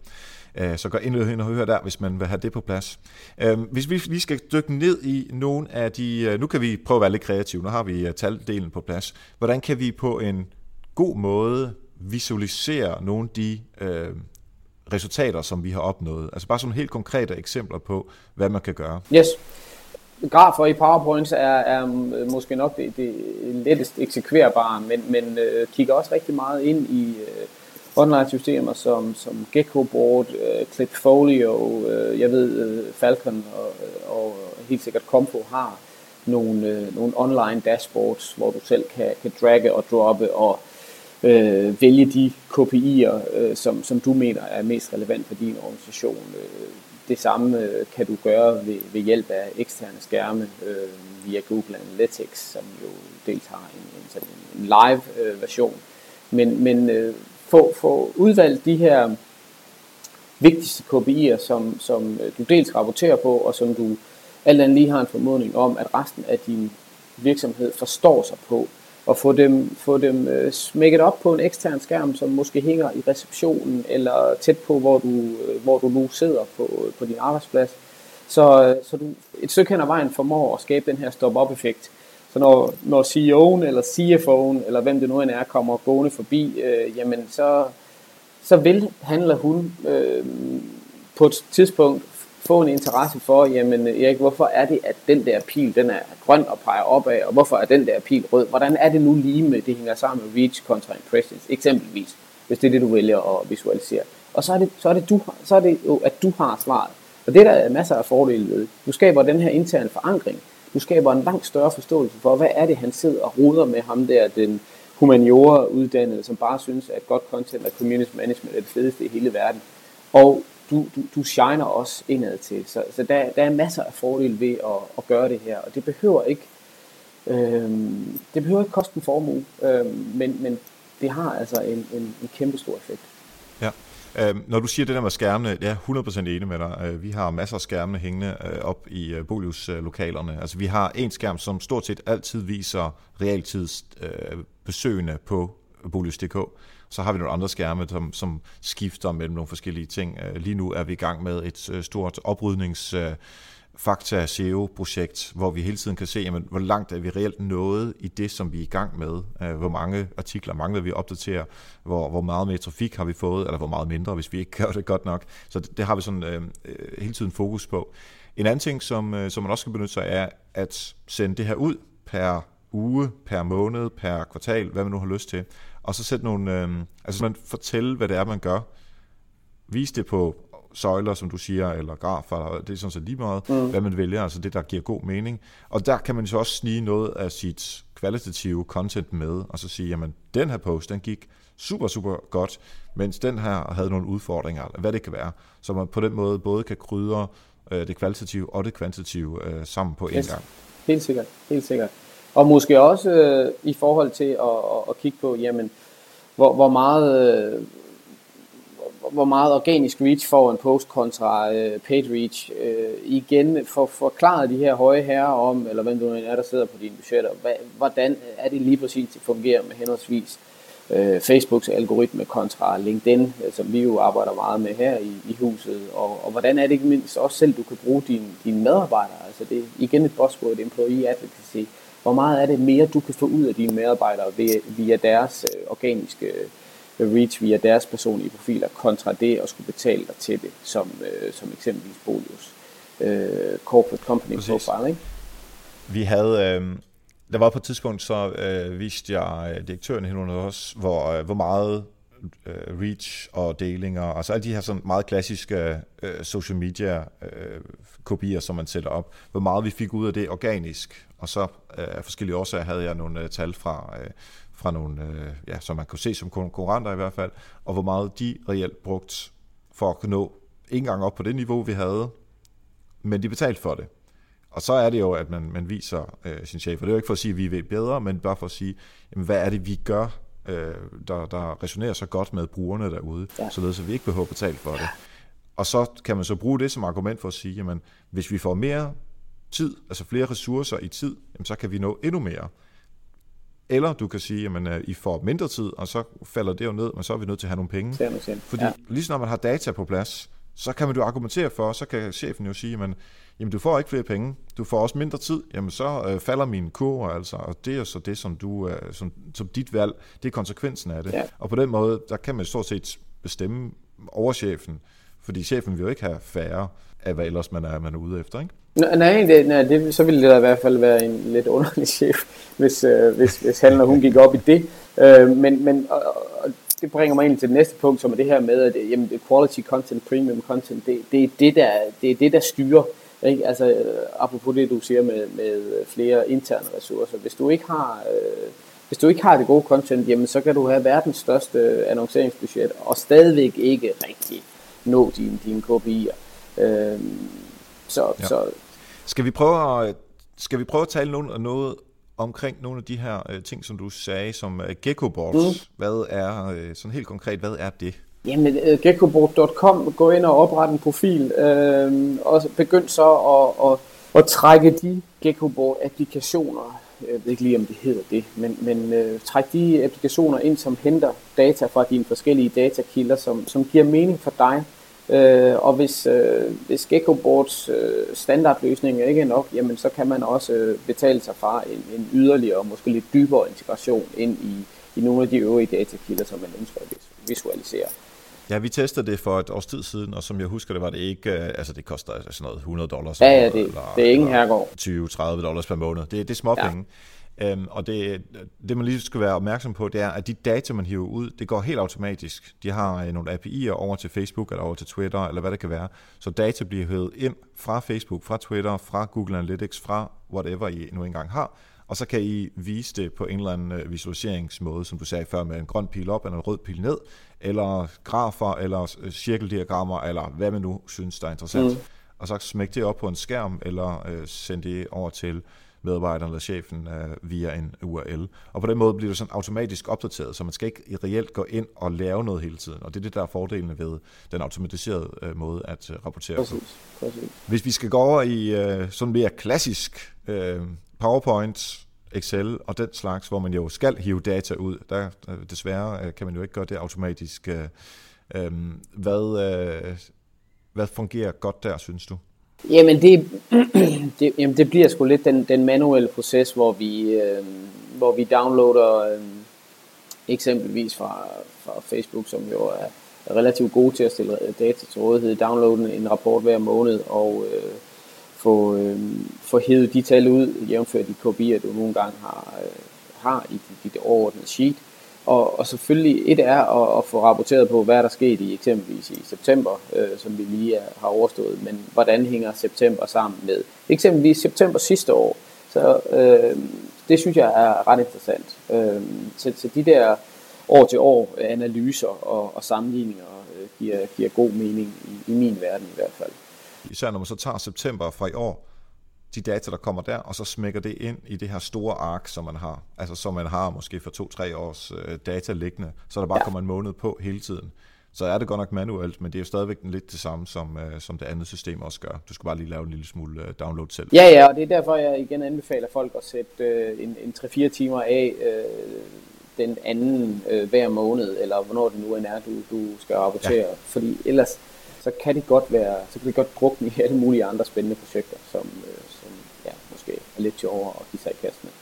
Øh, så gå ind og høre der, hvis man vil have det på plads. Øh, hvis vi lige skal dykke ned i nogle af de... Øh, nu kan vi prøve at være lidt kreative. Nu har vi øh, taldelen på plads. Hvordan kan vi på en god måde visualisere nogle af de øh, resultater, som vi har opnået? Altså bare sådan helt konkrete eksempler på, hvad man kan gøre. Yes grafer i PowerPoint er, er mm, måske nok det, det lettest eksekverbare, men, men øh, kigger også rigtig meget ind i øh, online-systemer som, som Gecko-board, øh, Clipfolio, øh, jeg ved øh, Falcon og, og helt sikkert Compo har nogle, øh, nogle online dashboards, hvor du selv kan, kan dragge og droppe og øh, vælge de KPI'er, øh, som, som du mener er mest relevant for din organisation. Øh, det samme øh, kan du gøre ved, ved hjælp af eksterne skærme øh, via Google Analytics, som jo dels har en, en, sådan en live øh, version. Men, men øh, få, få udvalgt de her vigtigste KPI'er, som, som øh, du dels rapporterer på, og som du alt andet lige har en formodning om, at resten af din virksomhed forstår sig på, og få dem, få dem øh, smækket op på en ekstern skærm, som måske hænger i receptionen eller tæt på, hvor du, øh, hvor du nu sidder på, øh, på din arbejdsplads. Så, øh, så du et stykke hen ad vejen formår at skabe den her stop-up-effekt. Så når, når CEO'en eller CFO'en, eller hvem det nu end er, kommer gående forbi, øh, jamen så, så vil han eller hun øh, på et tidspunkt få en interesse for, jamen Erik, hvorfor er det, at den der pil, den er grøn og peger opad, og hvorfor er den der pil rød? Hvordan er det nu lige med, det hænger sammen med reach kontra impressions, eksempelvis, hvis det er det, du vælger at visualisere. Og så er det, så er det, du, så er det jo, at du har svaret. Og det der er der masser af fordele ved. Du skaber den her interne forankring. Du skaber en langt større forståelse for, hvad er det, han sidder og ruder med ham der, den humaniora uddannede, som bare synes, at godt content og community management er det fedeste i hele verden. Og du, du, du shiner også indad til. Så, så der, der er masser af fordele ved at, at gøre det her, og det behøver ikke øhm, det behøver ikke koste en formue, øhm, men, men det har altså en, en, en kæmpe stor effekt. Ja. Øhm, når du siger det der med skærmene, jeg er 100% enig med dig. Øh, vi har masser af skærmene hængende øh, op i øh, Bolius-lokalerne. Altså vi har en skærm, som stort set altid viser realtids øh, besøgende på Bolus.dk. Så har vi nogle andre skærme, som, som skifter mellem nogle forskellige ting. Øh, lige nu er vi i gang med et øh, stort oprydnings... Øh, fakta SEO-projekt, hvor vi hele tiden kan se, jamen, hvor langt er vi reelt nået i det, som vi er i gang med. Hvor mange artikler mangler vi at opdatere, hvor, hvor meget mere trafik har vi fået, eller hvor meget mindre, hvis vi ikke gør det godt nok. Så det, det har vi sådan øh, øh, hele tiden fokus på. En anden ting, som, øh, som man også skal benytte sig af, er at sende det her ud per uge, per måned, per kvartal, hvad man nu har lyst til. Og så sætte nogle, øh, altså man fortælle, hvad det er, man gør. Vis det på søjler, som du siger, eller grafer, det er sådan set lige meget, mm. hvad man vælger, altså det, der giver god mening. Og der kan man så også snige noget af sit kvalitative content med, og så sige, jamen, den her post, den gik super, super godt, mens den her havde nogle udfordringer, eller hvad det kan være. Så man på den måde både kan krydre øh, det kvalitative og det kvantitative øh, sammen på yes. en gang. Helt sikkert, helt sikkert. Og måske også øh, i forhold til at, at, at kigge på, jamen, hvor, hvor meget... Øh, hvor meget organisk reach får en post kontra øh, paid reach. Øh, igen, for forklare de her høje herrer om, eller hvem du er, der sidder på dine budgetter, hvad, hvordan er det lige præcis, det fungerer med henholdsvis øh, Facebooks algoritme kontra LinkedIn, øh, som vi jo arbejder meget med her i, i huset, og, og hvordan er det ikke mindst også selv, du kan bruge dine, dine medarbejdere, altså det er igen et buzzword, employee advocacy, hvor meget er det mere, du kan få ud af dine medarbejdere via, via deres øh, organiske øh, reach via deres personlige profiler, kontra det at skulle betale dig til det, som, øh, som eksempelvis Bolius øh, corporate company Præcis. profile. Ikke? Vi havde, øh, der var på et tidspunkt, så øh, viste jeg direktøren hen under os, hvor, øh, hvor meget øh, reach og delinger, altså alle de her sådan meget klassiske øh, social media øh, kopier, som man sætter op, hvor meget vi fik ud af det organisk, og så øh, af forskellige årsager havde jeg nogle øh, tal fra, øh, fra nogle, øh, ja, som man kunne se som konkurrenter i hvert fald, og hvor meget de reelt brugt for at kunne nå ikke engang op på det niveau, vi havde, men de betalte for det. Og så er det jo, at man, man viser øh, sin chef, og det er jo ikke for at sige, at vi ved bedre, men bare for at sige, jamen, hvad er det, vi gør, øh, der, der resonerer så godt med brugerne derude, ja. således at vi ikke behøver at betale for det. Og så kan man så bruge det som argument for at sige, jamen, hvis vi får mere tid, altså flere ressourcer i tid, jamen, så kan vi nå endnu mere. Eller du kan sige, at øh, I får mindre tid, og så falder det jo ned, men så er vi nødt til at have nogle penge. Fordi ja. lige når man har data på plads, så kan man jo argumentere for, så kan chefen jo sige, at jamen, du får ikke flere penge, du får også mindre tid, jamen så øh, falder min kurve altså, og det er så det, som, du, øh, som, som dit valg, det er konsekvensen af det. Ja. Og på den måde, der kan man stort set bestemme over chefen, fordi chefen vil jo ikke have færre af, hvad ellers man er, man er ude efter, ikke? Nej, det, nej det, så ville det da i hvert fald være en lidt underlig chef, hvis, øh, hvis, hvis han og hun gik op i det. Øh, men men og, og det bringer mig egentlig til det næste punkt, som er det her med, at jamen, quality content, premium content, det, det, er det, der, det er det, der styrer. Ikke? Altså, øh, apropos det, du siger med, med flere interne ressourcer. Hvis du ikke har... Øh, hvis du ikke har det gode content, jamen så kan du have verdens største annonceringsbudget og stadigvæk ikke rigtig nå dine, dine KPI'er. Øh, så, ja. så skal vi prøve at, skal vi prøve at tale noget, noget omkring nogle af de her uh, ting, som du sagde, som uh, geckoboards. Mm. Hvad er, uh, sådan helt konkret, hvad er det? Jamen, øh, uh, geckoboard.com, gå ind og opret en profil, øh, og begynd så at, at, at trække de geckoboard-applikationer, jeg ved ikke lige, om det hedder det, men, men øh, træk de applikationer ind, som henter data fra dine forskellige datakilder, som, som giver mening for dig, Øh, og hvis, øh, hvis Geckoboards øh, standardløsning ikke er nok, jamen så kan man også øh, betale sig fra en, en yderligere og måske lidt dybere integration ind i, i nogle af de øvrige datakilder, som man ønsker at visualisere. Ja, vi testede det for et års tid siden, og som jeg husker det, var det ikke, øh, altså det koster sådan noget 100 dollars. Ja, ja, det, eller, det er ingen herregård. 20-30 dollars per måned. Det, det er småpenge. Øhm, og det, det, man lige skal være opmærksom på, det er, at de data, man hiver ud, det går helt automatisk. De har øh, nogle API'er over til Facebook, eller over til Twitter, eller hvad det kan være. Så data bliver hævet ind fra Facebook, fra Twitter, fra Google Analytics, fra whatever I nu engang har, og så kan I vise det på en eller anden øh, visualiseringsmåde, som du sagde før, med en grøn pil op eller en rød pil ned, eller grafer, eller øh, cirkeldiagrammer, eller hvad man nu synes, der er interessant. Mm. Og så smæk det op på en skærm, eller øh, send det over til medarbejderen eller chefen øh, via en URL. Og på den måde bliver det sådan automatisk opdateret, så man skal ikke reelt gå ind og lave noget hele tiden. Og det er det, der er fordelene ved den automatiserede øh, måde at øh, rapportere præcis, på. Præcis. Hvis vi skal gå over i øh, sådan mere klassisk øh, PowerPoint, Excel og den slags, hvor man jo skal hive data ud, der øh, desværre øh, kan man jo ikke gøre det automatisk. Øh, øhm, hvad, øh, hvad fungerer godt der, synes du? Jamen det, det, jamen det bliver sgu lidt den, den manuelle proces, hvor vi, øh, hvor vi downloader øh, eksempelvis fra, fra Facebook, som jo er relativt gode til at stille data til rådighed, downloade en rapport hver måned og øh, få, øh, få hævet de tal ud, jævnfør de kopier, du nogle gange har, øh, har i dit overordnede sheet. Og, og selvfølgelig et er at, at få rapporteret på, hvad der skete i eksempelvis i september, øh, som vi lige har overstået, men hvordan hænger september sammen med eksempelvis september sidste år. Så øh, det synes jeg er ret interessant. Øh, så, så de der år til år analyser og, og sammenligninger øh, giver, giver god mening i, i min verden i hvert fald. Især når man så tager september fra i år, de data, der kommer der, og så smækker det ind i det her store ark, som man har. Altså som man har måske for to-tre års øh, data liggende, så der bare ja. kommer en måned på hele tiden. Så er det godt nok manuelt, men det er jo stadigvæk lidt det samme, som, øh, som det andet system også gør. Du skal bare lige lave en lille smule øh, download selv. Ja, ja, og det er derfor, jeg igen anbefaler folk at sætte øh, en, en 3-4 timer af øh, den anden øh, hver måned, eller hvornår det nu end er, du, du skal rapportere. Ja. Fordi ellers så kan det godt være, så kan det godt drukne i alle mulige andre spændende projekter, som, øh, måske er lidt sjovere at give sig i kast med.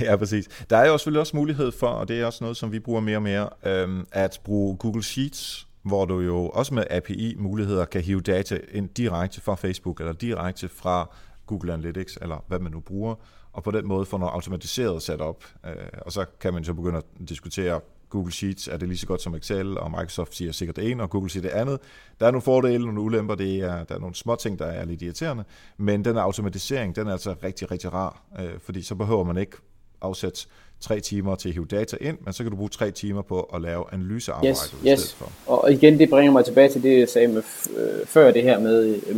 ja, præcis. Der er jo selvfølgelig også mulighed for, og det er også noget, som vi bruger mere og mere, øhm, at bruge Google Sheets, hvor du jo også med API-muligheder kan hive data ind direkte fra Facebook, eller direkte fra Google Analytics, eller hvad man nu bruger, og på den måde få noget automatiseret sat Øh, og så kan man så begynde at diskutere Google Sheets er det lige så godt som Excel, og Microsoft siger sikkert det ene, og Google siger det andet. Der er nogle fordele, nogle ulemper, det er, der er nogle små ting, der er lidt irriterende, men den automatisering, den er altså rigtig, rigtig rar, øh, fordi så behøver man ikke afsætte tre timer til at hive data ind, men så kan du bruge tre timer på at lave analysearbejde yes, i yes. stedet for. Og igen, det bringer mig tilbage til det, jeg sagde med, øh, før det her med, øh,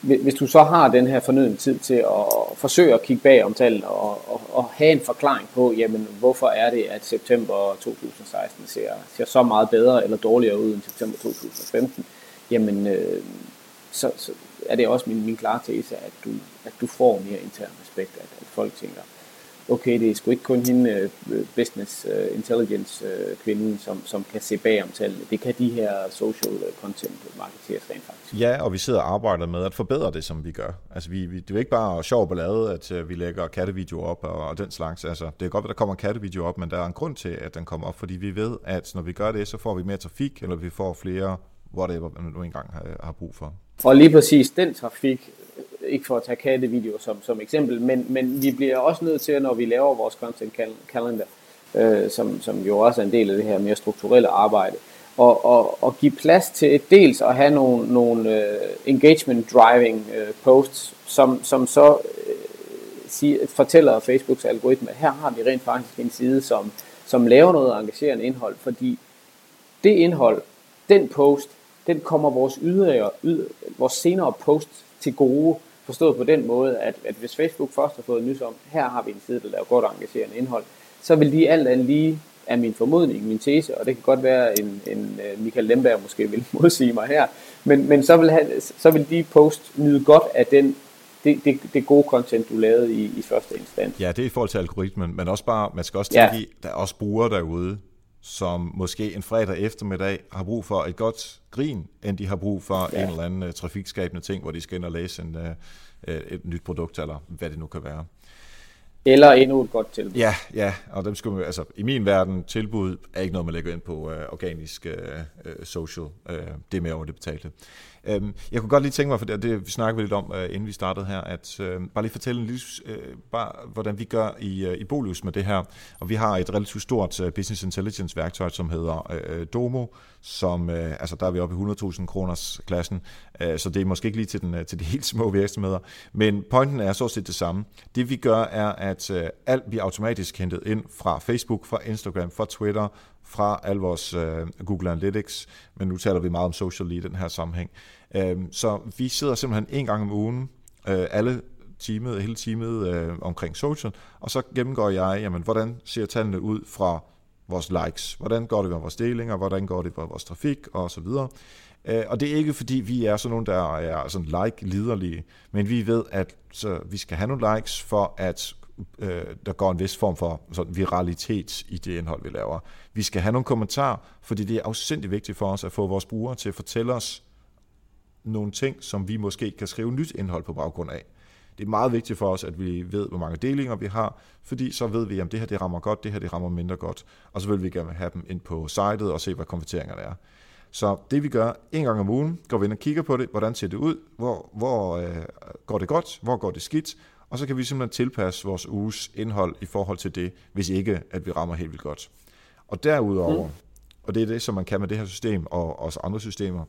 hvis du så har den her fornødende tid til at forsøge at kigge bag om tallene og, og, og have en forklaring på, jamen, hvorfor er det, at september 2016 ser, ser så meget bedre eller dårligere ud end september 2015, jamen, øh, så, så er det også min, min klare tese, at du, at du får mere intern respekt, at, at folk tænker, okay, det er sgu ikke kun hende uh, business uh, intelligence uh, kvinden, som, som kan se bag om tallene. Det kan de her social content marketeers rent faktisk. Ja, og vi sidder og arbejder med at forbedre det, som vi gør. Altså, vi, vi, det er jo ikke bare sjov ballade, at vi lægger kattevideo op og, og den slags. Altså, det er godt, at der kommer kattevideo op, men der er en grund til, at den kommer op, fordi vi ved, at når vi gør det, så får vi mere trafik, eller vi får flere whatever man nu engang har, har brug for. Og lige præcis den trafik ikke for at tage kattevideo som, som eksempel, men, men vi bliver også nødt til, når vi laver vores content calendar, øh, som, som jo også er en del af det her mere strukturelle arbejde, og, og, og give plads til dels at have nogle, nogle uh, engagement driving uh, posts, som, som så uh, siger, fortæller Facebooks algoritme, at her har vi rent faktisk en side, som, som laver noget engagerende indhold, fordi det indhold, den post, den kommer vores ydre, ydre vores senere post til gode, Forstået på den måde, at, at hvis Facebook først har fået nys om, her har vi en side, der laver godt engagerende indhold, så vil de alt andet lige, er min formodning, min tese, og det kan godt være, en, en øh, Michael Lemberg måske vil modsige mig her, men, men så, vil have, så vil de post nyde godt af den det, det, det gode content, du lavede i, i første instans. Ja, det er i forhold til algoritmen, men også bare, man skal også tænke ja. i, der er også brugere derude, som måske en fredag eftermiddag har brug for et godt grin, end de har brug for ja. en eller anden uh, trafikskabende ting, hvor de skal ind og læse en, uh, et nyt produkt, eller hvad det nu kan være. Eller endnu et godt tilbud. Ja, ja, og dem skulle, altså, i min verden, tilbud er ikke noget, man lægger ind på uh, organisk uh, social. Uh, det er mere over det betalte. Øhm, jeg kunne godt lige tænke mig, for det, det vi snakkede lidt om, øh, inden vi startede her, at øh, bare lige fortælle en lille, øh, bare, hvordan vi gør i, øh, i Bolus med det her. Og vi har et relativt stort øh, business intelligence værktøj, som hedder øh, Domo, som, øh, altså der er vi oppe i 100.000 kroners klassen, øh, så det er måske ikke lige til, den, øh, til de helt små virksomheder. Men pointen er så set det samme. Det vi gør er, at øh, alt bliver automatisk hentet ind fra Facebook, fra Instagram, fra Twitter, fra al vores øh, Google Analytics, men nu taler vi meget om social i den her sammenhæng. Øh, så vi sidder simpelthen en gang om ugen, øh, alle teamet, hele teamet øh, omkring social, og så gennemgår jeg, jamen, hvordan ser tallene ud fra vores likes, hvordan går det med vores delinger, hvordan går det med vores trafik og så videre. Øh, og det er ikke fordi, vi er sådan nogen, der er sådan like-liderlige, men vi ved, at så vi skal have nogle likes for, at øh, der går en vis form for sådan viralitet i det indhold, vi laver. Vi skal have nogle kommentarer, fordi det er afsindig vigtigt for os at få vores brugere til at fortælle os nogle ting, som vi måske kan skrive nyt indhold på baggrund af. Det er meget vigtigt for os, at vi ved, hvor mange delinger vi har, fordi så ved vi, om det her det rammer godt, det her det rammer mindre godt, og så vil vi gerne have dem ind på sitet og se, hvad konverteringerne er. Så det vi gør en gang om ugen, går vi ind og kigger på det, hvordan ser det ud, hvor, hvor øh, går det godt, hvor går det skidt, og så kan vi simpelthen tilpasse vores uges indhold i forhold til det, hvis ikke at vi rammer helt vildt godt. Og derudover, mm. og det er det, som man kan med det her system og også andre systemer,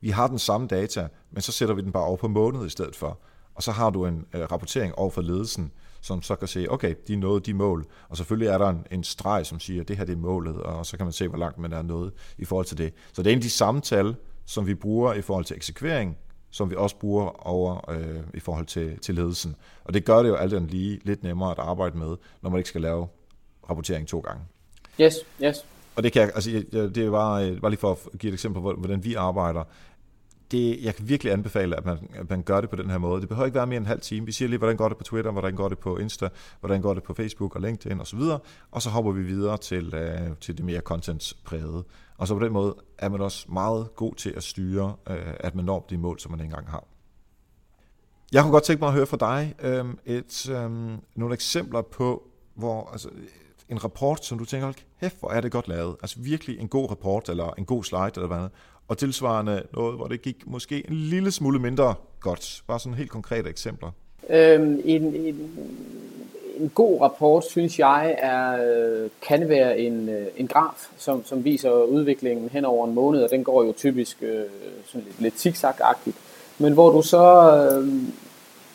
vi har den samme data, men så sætter vi den bare over på måned i stedet for. Og så har du en uh, rapportering over for ledelsen, som så kan se, okay, de nåede de mål. Og selvfølgelig er der en, en streg, som siger, at det her det er målet, og så kan man se, hvor langt man er nået i forhold til det. Så det er en af de samme tal, som vi bruger i forhold til eksekvering, som vi også bruger over øh, i forhold til, til ledelsen. Og det gør det jo alt andet lige lidt nemmere at arbejde med, når man ikke skal lave rapportering to gange. Yes, yes. Og det kan jeg, altså, det er bare, øh, bare lige for at give et eksempel på, hvordan vi arbejder. Det, jeg kan virkelig anbefale, at man, at man gør det på den her måde. Det behøver ikke være mere end en halv time. Vi siger lige, hvordan går det på Twitter, hvordan går det på Insta, hvordan går det på Facebook og LinkedIn osv. Og, og så hopper vi videre til, uh, til det mere content-prægede. Og så på den måde er man også meget god til at styre, uh, at man når de mål, som man engang har. Jeg kunne godt tænke mig at høre fra dig um, et, um, nogle eksempler på, hvor altså, en rapport, som du tænker, hold kæft, hvor er det godt lavet. Altså virkelig en god rapport, eller en god slide, eller hvad andet. Og tilsvarende noget, hvor det gik måske en lille smule mindre godt. Bare sådan helt konkrete eksempler. Øhm, en, en, en god rapport, synes jeg, er, øh, kan være en, øh, en graf, som, som viser udviklingen hen over en måned, og den går jo typisk øh, sådan lidt, lidt zigzag-agtigt. Men hvor du så øh,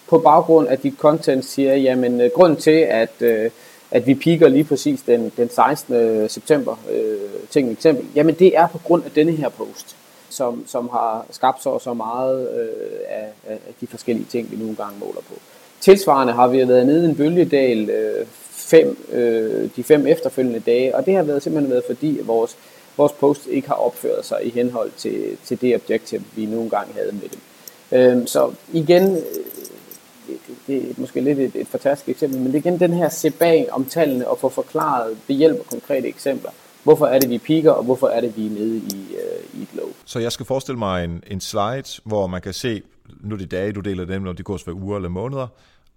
på baggrund af dit content siger, jamen øh, grund til, at øh, at vi piker lige præcis den, den 16. september, øh, til et eksempel, jamen det er på grund af denne her post, som, som har skabt så så meget øh, af, af de forskellige ting, vi nogle gange måler på. Tilsvarende har vi været nede i en bølgedal øh, fem, øh, de fem efterfølgende dage, og det har været simpelthen været fordi, at vores, vores post ikke har opført sig i henhold til, til det objektiv, vi nogle gange havde med dem. Øh, så igen, øh, det er måske lidt et, et fantastisk eksempel, men det er igen den her se bag om tallene og få forklaret ved hjælp af konkrete eksempler. Hvorfor er det, vi piker, og hvorfor er det, vi er nede i. Øh, så jeg skal forestille mig en, en slide, hvor man kan se, nu er det dage, du deler dem, når de går for uger eller måneder,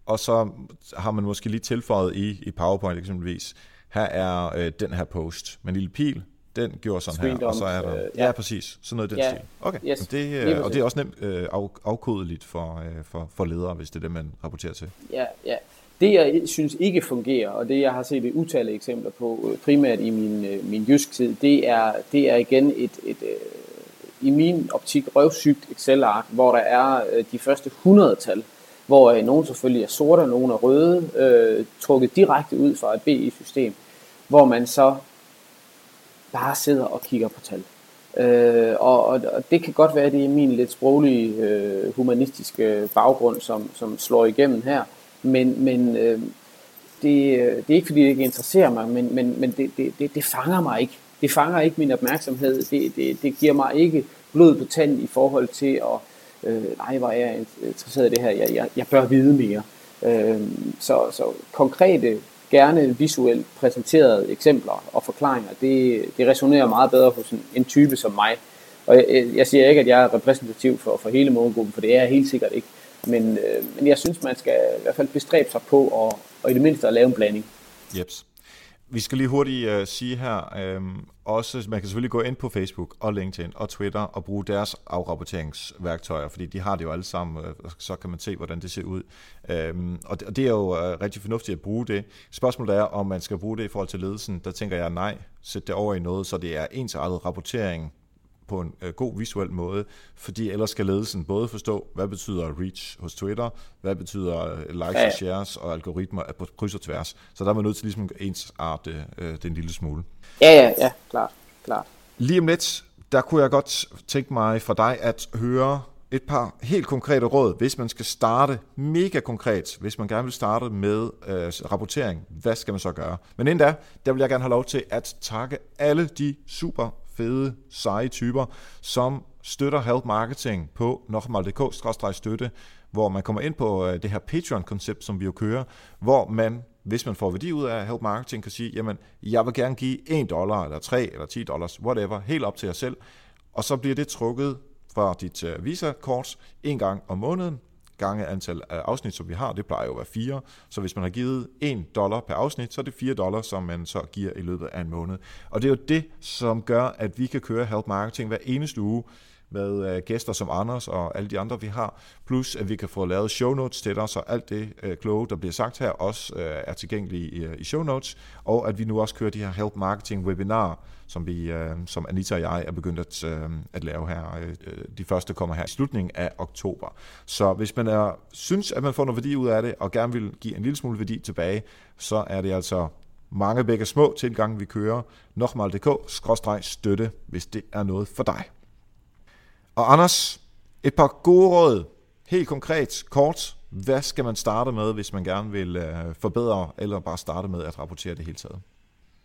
og så har man måske lige tilføjet i, i PowerPoint eksempelvis, her er øh, den her post med en lille pil, den gjorde sådan her, og så er der... Øh, ja. ja, præcis. Sådan noget i den ja. stil. Okay, yes. det, øh, og det er også nemt øh, af, afkodeligt for, øh, for, for ledere, hvis det er det, man rapporterer til. Ja, ja. Det, jeg synes ikke fungerer, og det, jeg har set et utallige eksempler på, øh, primært i min, øh, min jysk tid, det er, det er igen et, et, et i min optik røvsygt Excel-ark, hvor der er øh, de første 100-tal, hvor øh, nogle selvfølgelig er sorte, og nogle er røde, øh, trukket direkte ud fra et BI-system, hvor man så bare sidder og kigger på tal. Øh, og, og, og det kan godt være, at det er min lidt sproglige, øh, humanistiske øh, baggrund, som, som slår igennem her. Men, men øh, det, øh, det er ikke fordi, det ikke interesserer mig, men, men, men det, det, det, det fanger mig ikke. Det fanger ikke min opmærksomhed. Det, det, det giver mig ikke blod på tanden i forhold til at, øh, nej, hvor er jeg interesseret i det her, jeg, jeg, jeg bør vide mere. Øh, så, så konkrete gerne visuelt præsenterede eksempler og forklaringer, det, det resonerer meget bedre hos en, en type som mig. Og jeg, jeg siger ikke, at jeg er repræsentativ for, for hele målgruppen, for det er jeg helt sikkert ikke. Men, øh, men jeg synes, man skal i hvert fald bestræbe sig på at, og i det mindste at lave en blanding. Jeps. Vi skal lige hurtigt uh, sige her, um, også, man kan selvfølgelig gå ind på Facebook og LinkedIn og Twitter og bruge deres afrapporteringsværktøjer, fordi de har det jo alle sammen, øh, og så kan man se, hvordan det ser ud. Um, og, det, og det er jo uh, rigtig fornuftigt at bruge det. Spørgsmålet er, om man skal bruge det i forhold til ledelsen. Der tænker jeg nej, sæt det over i noget, så det er ensartet rapportering på en øh, god visuel måde, fordi ellers skal ledelsen både forstå, hvad betyder reach hos Twitter, hvad betyder øh, likes og shares og algoritmer på kryds og tværs. Så der er man nødt til ligesom ens arte øh, den lille smule. Ja, ja, ja, klart, klart. Lige om lidt, der kunne jeg godt tænke mig for dig at høre et par helt konkrete råd, hvis man skal starte mega konkret, hvis man gerne vil starte med øh, rapportering, hvad skal man så gøre? Men inden da, der vil jeg gerne have lov til at takke alle de super fede, seje typer, som støtter Help Marketing på nokmal.dk-støtte, hvor man kommer ind på øh, det her Patreon-koncept, som vi jo kører, hvor man, hvis man får værdi ud af Help Marketing, kan sige, jamen, jeg vil gerne give 1 dollar, eller 3, eller 10 dollars, whatever, helt op til jer selv, og så bliver det trukket fra dit øh, Visa-kort en gang om måneden, gange antal af afsnit, som vi har, det plejer jo at være fire. Så hvis man har givet 1 dollar per afsnit, så er det 4 dollar, som man så giver i løbet af en måned. Og det er jo det, som gør, at vi kan køre Help Marketing hver eneste uge med øh, gæster som Anders og alle de andre, vi har. Plus, at vi kan få lavet show notes til dig, så alt det øh, kloge, der bliver sagt her, også øh, er tilgængeligt i, øh, i show notes. Og at vi nu også kører de her Help Marketing webinarer, som, vi, øh, som Anita og jeg er begyndt at, øh, at lave her. Øh, øh, de første kommer her i slutningen af oktober. Så hvis man er, synes, at man får noget værdi ud af det, og gerne vil give en lille smule værdi tilbage, så er det altså mange begge små tilgange, vi kører. Nokmal.dk-støtte, hvis det er noget for dig. Og Anders, et par gode råd, helt konkret, kort. Hvad skal man starte med, hvis man gerne vil øh, forbedre, eller bare starte med at rapportere det hele taget?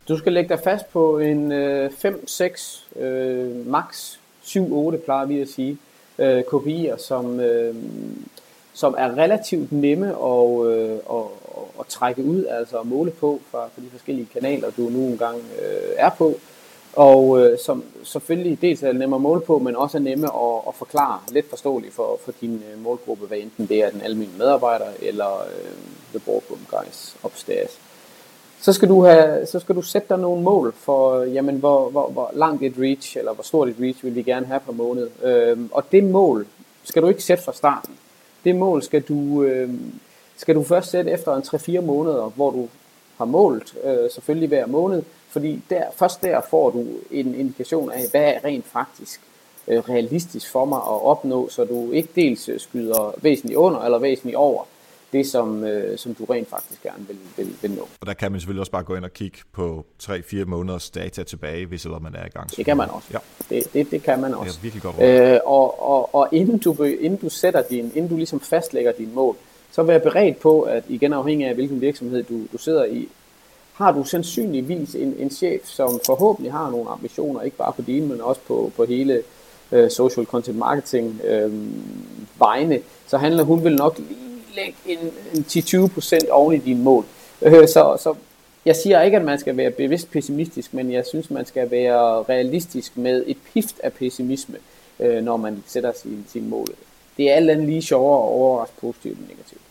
Du skal lægge dig fast på en 5-6, øh, øh max 7-8 plejer vi at sige, øh, KPI'er, som, øh, som er relativt nemme at, øh, at, at trække ud, altså at måle på fra, fra de forskellige kanaler, du nu engang øh, er på. Og øh, som selvfølgelig dels er nemme at måle på, men også er nemme at, at forklare let forståeligt for, for din øh, målgruppe, hvad enten det er den almindelige medarbejder eller øh, the boardroom guys upstairs så skal du, have, så skal du sætte dig nogle mål for, jamen, hvor, hvor, hvor langt et reach, eller hvor stort et reach vil vi gerne have per måned. Øhm, og det mål skal du ikke sætte fra starten. Det mål skal du, øhm, skal du først sætte efter en 3-4 måneder, hvor du har målt, øh, selvfølgelig hver måned, fordi der, først der får du en indikation af, hvad er rent faktisk øh, realistisk for mig at opnå, så du ikke dels skyder væsentligt under eller væsentligt over det, som, øh, som du rent faktisk gerne vil, vil, vil nå. Og der kan man selvfølgelig også bare gå ind og kigge på 3-4 måneders data tilbage, hvis eller man er i gang. Det kan man også. Ja. Det, det, det kan man også. Det er virkelig godt øh, og, og, og inden, du, inden du sætter din, inden du ligesom fastlægger din mål, så vær beredt på, at igen afhængig af hvilken virksomhed du, du sidder i, har du sandsynligvis en, en chef, som forhåbentlig har nogle ambitioner, ikke bare på dine, men også på, på hele øh, social content marketing øh, vegne, så handler hun vil nok lige lægge en, en 10-20% oven i dine mål. Øh, så, så jeg siger ikke, at man skal være bevidst pessimistisk, men jeg synes, man skal være realistisk med et pift af pessimisme, øh, når man sætter sine sin mål. Det er alt andet lige sjovere at overraske positivt end negativt.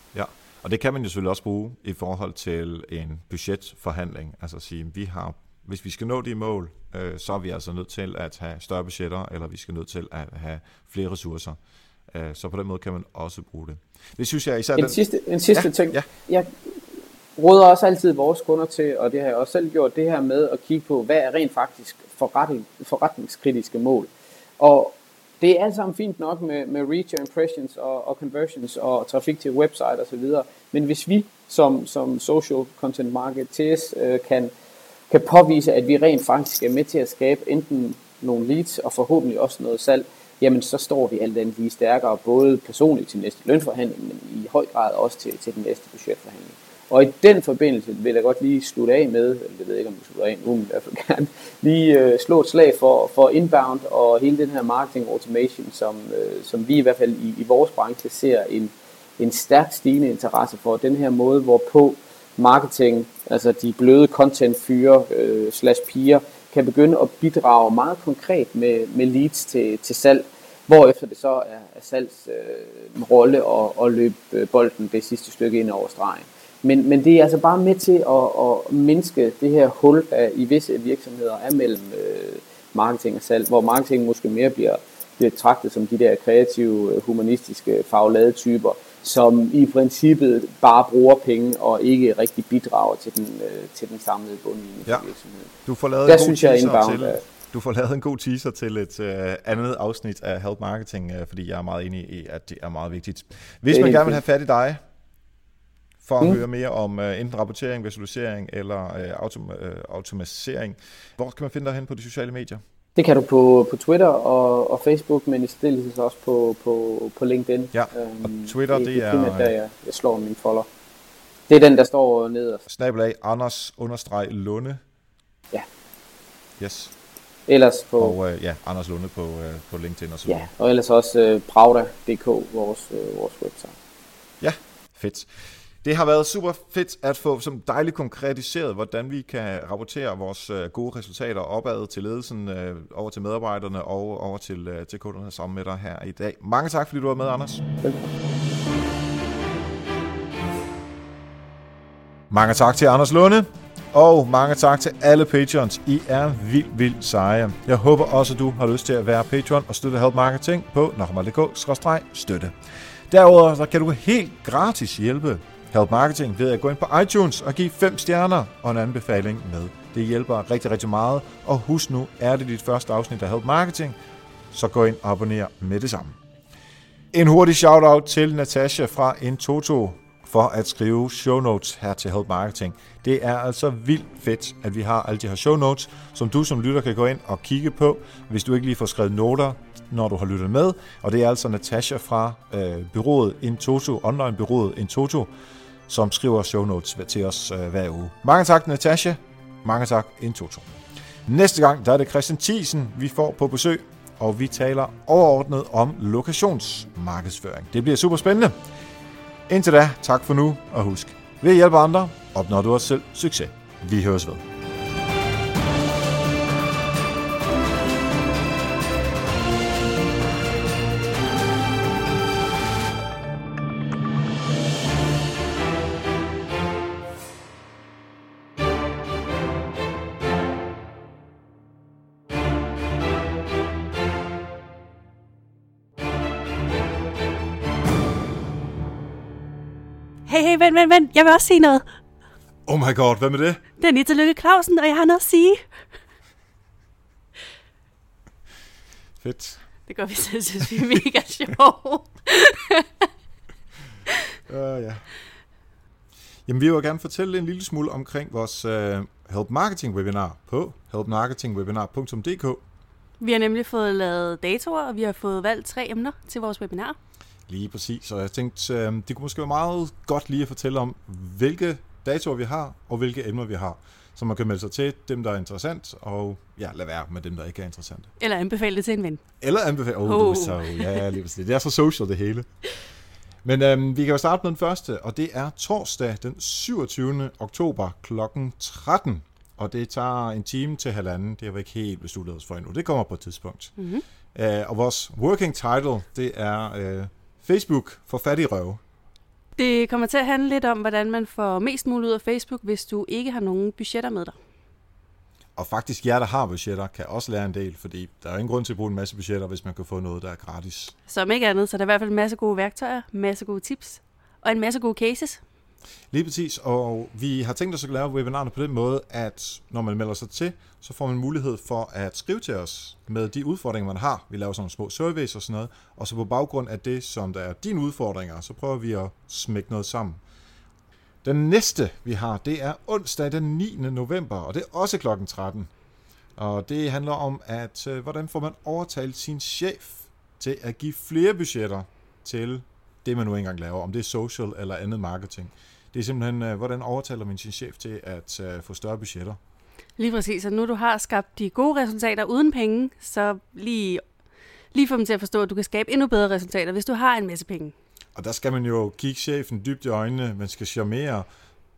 Og det kan man jo selvfølgelig også bruge i forhold til en budgetforhandling. Altså at sige, vi har, hvis vi skal nå de mål, øh, så er vi altså nødt til at have større budgetter, eller vi skal nødt til at have flere ressourcer. Øh, så på den måde kan man også bruge det. Det synes jeg især... En den... sidste, en sidste ja, ting. Ja. Jeg råder også altid vores kunder til, og det har jeg også selv gjort, det her med at kigge på, hvad er rent faktisk forretning, forretningskritiske mål. Og det er alt sammen fint nok med, med reach og impressions og, og conversions og trafik til website osv. Men hvis vi som, som social content marketers øh, kan, kan påvise, at vi rent faktisk er med til at skabe enten nogle leads og forhåbentlig også noget salg, jamen så står vi alt andet lige stærkere, både personligt til næste lønforhandling, men i høj grad også til, til den næste budgetforhandling. Og i den forbindelse vil jeg godt lige slutte af med, eller jeg ved ikke om du slutter af nu, men i hvert fald gerne lige øh, slå et slag for, for inbound og hele den her marketing automation, som, øh, som vi i hvert fald i, i vores branche ser en, en stærkt stigende interesse for. Den her måde, hvorpå marketing, altså de bløde content fyre øh, slash piger, kan begynde at bidrage meget konkret med, med leads til, til salg, hvorefter det så er, er salgs øh, rolle at, at løbe øh, bolden det sidste stykke ind over stregen. Men, men det er altså bare med til at, at mindske det her hul, der i visse virksomheder er mellem øh, marketing og salg, hvor marketing måske mere bliver, betragtet som de der kreative, humanistiske, faglade typer, som i princippet bare bruger penge og ikke rigtig bidrager til den, øh, til den samlede bundlinje ja. virksomheden. Du får lavet Der en god synes jeg, til, du får lavet en god teaser til et uh, andet afsnit af Help Marketing, uh, fordi jeg er meget enig i, at det er meget vigtigt. Hvis man gerne vil have fat i dig, for at mm. høre mere om uh, enten rapportering, visualisering eller uh, autom- uh, automatisering, hvor kan man finde dig hen på de sociale medier? Det kan du på, på Twitter og, og Facebook, men i stedet også på, på, på LinkedIn. Ja, og øhm, Twitter, det, det er... Det er der, jeg, jeg slår min folder. Det er den, der står nederst. Snabelag Anders understreg Lunde. Ja. Yes. Ellers på... Og øh, ja, Anders Lunde på, øh, på LinkedIn og så Ja, og ellers også øh, Pravda.dk, vores, øh, vores website. Ja, fedt. Det har været super fedt at få som dejligt konkretiseret, hvordan vi kan rapportere vores øh, gode resultater opad til ledelsen, øh, over til medarbejderne og over til, øh, til kunderne sammen med dig her i dag. Mange tak, fordi du var med, Anders. Mange tak til Anders Lunde. Og mange tak til alle patrons. I er vildt, vildt seje. Jeg håber også, at du har lyst til at være patron og støtte Help Marketing på nokmal.dk-støtte. Derudover så kan du helt gratis hjælpe Help Marketing ved at gå ind på iTunes og give 5 stjerner og en anbefaling med. Det hjælper rigtig, rigtig meget. Og husk nu, er det dit første afsnit af Help Marketing, så gå ind og abonner med det samme. En hurtig shout-out til Natasha fra Intoto for at skrive show notes her til Help Marketing. Det er altså vildt fedt, at vi har alle de her show notes, som du som lytter kan gå ind og kigge på, hvis du ikke lige får skrevet noter, når du har lyttet med. Og det er altså Natasha fra øh, byrådet Intoto, online byrådet Intoto, som skriver show notes til os øh, hver uge. Mange tak, Natasha. Mange tak, Intoto. Næste gang, der er det Christian Thiesen, vi får på besøg, og vi taler overordnet om lokationsmarkedsføring. Det bliver super spændende. Indtil da, tak for nu, og husk, ved at hjælpe andre, opnår du også selv succes. Vi høres ved. Vent, vent, vent. Jeg vil også sige noget. Oh my god, hvad med det? Det er Nita Lykke Clausen, og jeg har noget at sige. Fedt. Det gør vi selv, synes vi er mega sjov. uh, ja. Jamen, vi vil gerne fortælle en lille smule omkring vores uh, Help Marketing webinar på helpmarketingwebinar.dk. Vi har nemlig fået lavet datoer, og vi har fået valgt tre emner til vores webinar. Lige præcis, og jeg tænkte, øh, det kunne måske være meget godt lige at fortælle om, hvilke datoer vi har, og hvilke emner vi har. Så man kan melde sig til dem, der er interessant, og ja, lad være med dem, der ikke er interessante. Eller anbefale det til en ven. Eller anbefale, oh, oh. så, ja, lige præcis. Det er så social det hele. Men øhm, vi kan jo starte med den første, og det er torsdag den 27. oktober kl. 13. Og det tager en time til halvanden. Det har vi ikke helt besluttet os for endnu. Det kommer på et tidspunkt. Mm-hmm. Uh, og vores working title, det er uh, Facebook for fattige røve. Det kommer til at handle lidt om, hvordan man får mest muligt ud af Facebook, hvis du ikke har nogen budgetter med dig. Og faktisk jer, der har budgetter, kan også lære en del, fordi der er ingen grund til at bruge en masse budgetter, hvis man kan få noget, der er gratis. Som ikke andet, så der er i hvert fald en masse gode værktøjer, en masse gode tips og en masse gode cases. Lige præcis, og vi har tænkt os at lave webinarerne på den måde, at når man melder sig til, så får man mulighed for at skrive til os med de udfordringer, man har. Vi laver sådan nogle små surveys og sådan noget, og så på baggrund af det, som der er dine udfordringer, så prøver vi at smække noget sammen. Den næste, vi har, det er onsdag den 9. november, og det er også klokken 13. Og det handler om, at øh, hvordan får man overtalt sin chef til at give flere budgetter til det, man nu engang laver, om det er social eller andet marketing. Det er simpelthen, øh, hvordan overtaler man sin chef til at øh, få større budgetter? Lige præcis, og nu du har skabt de gode resultater uden penge, så lige, lige få dem til at forstå, at du kan skabe endnu bedre resultater, hvis du har en masse penge. Og der skal man jo kigge chefen dybt i øjnene, man skal charmere,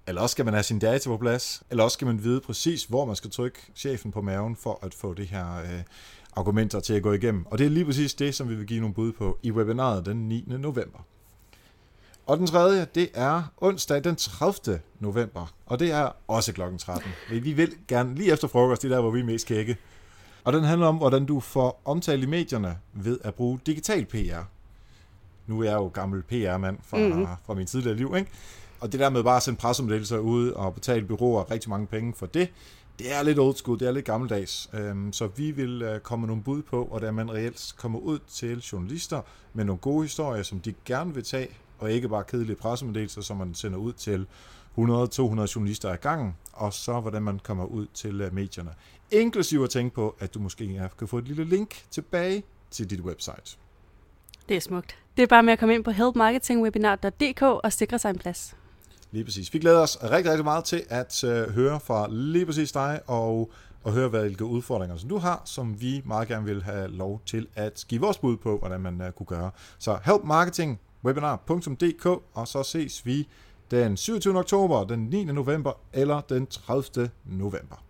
eller også skal man have sin data på plads, eller også skal man vide præcis, hvor man skal trykke chefen på maven for at få det her øh, argumenter til at gå igennem. Og det er lige præcis det, som vi vil give nogle bud på i webinaret den 9. november. Og den tredje, det er onsdag den 30. november, og det er også klokken 13. Vi vil gerne lige efter frokost, det er der, hvor vi er mest kække. Og den handler om, hvordan du får omtale i medierne ved at bruge digital PR. Nu er jeg jo gammel PR-mand fra, mm-hmm. fra min tidligere liv, ikke? Og det der med bare at sende pressemeddelelser ud og betale byråer rigtig mange penge for det, det er lidt old school, det er lidt gammeldags. Øhm, så vi vil øh, komme nogle bud på, hvordan man reelt kommer ud til journalister med nogle gode historier, som de gerne vil tage, og ikke bare kedelige pressemeddelelser, som man sender ud til 100-200 journalister ad gangen, og så hvordan man kommer ud til øh, medierne. Inklusive at tænke på, at du måske kan få et lille link tilbage til dit website. Det er smukt. Det er bare med at komme ind på helpmarketingwebinar.dk og sikre sig en plads. Lige præcis. Vi glæder os rigtig, rigtig meget til at uh, høre fra lige præcis dig, og, og høre, hvilke udfordringer som du har, som vi meget gerne vil have lov til at give vores bud på, hvordan man uh, kunne gøre. Så webinar.dk, og så ses vi den 27. oktober, den 9. november eller den 30. november.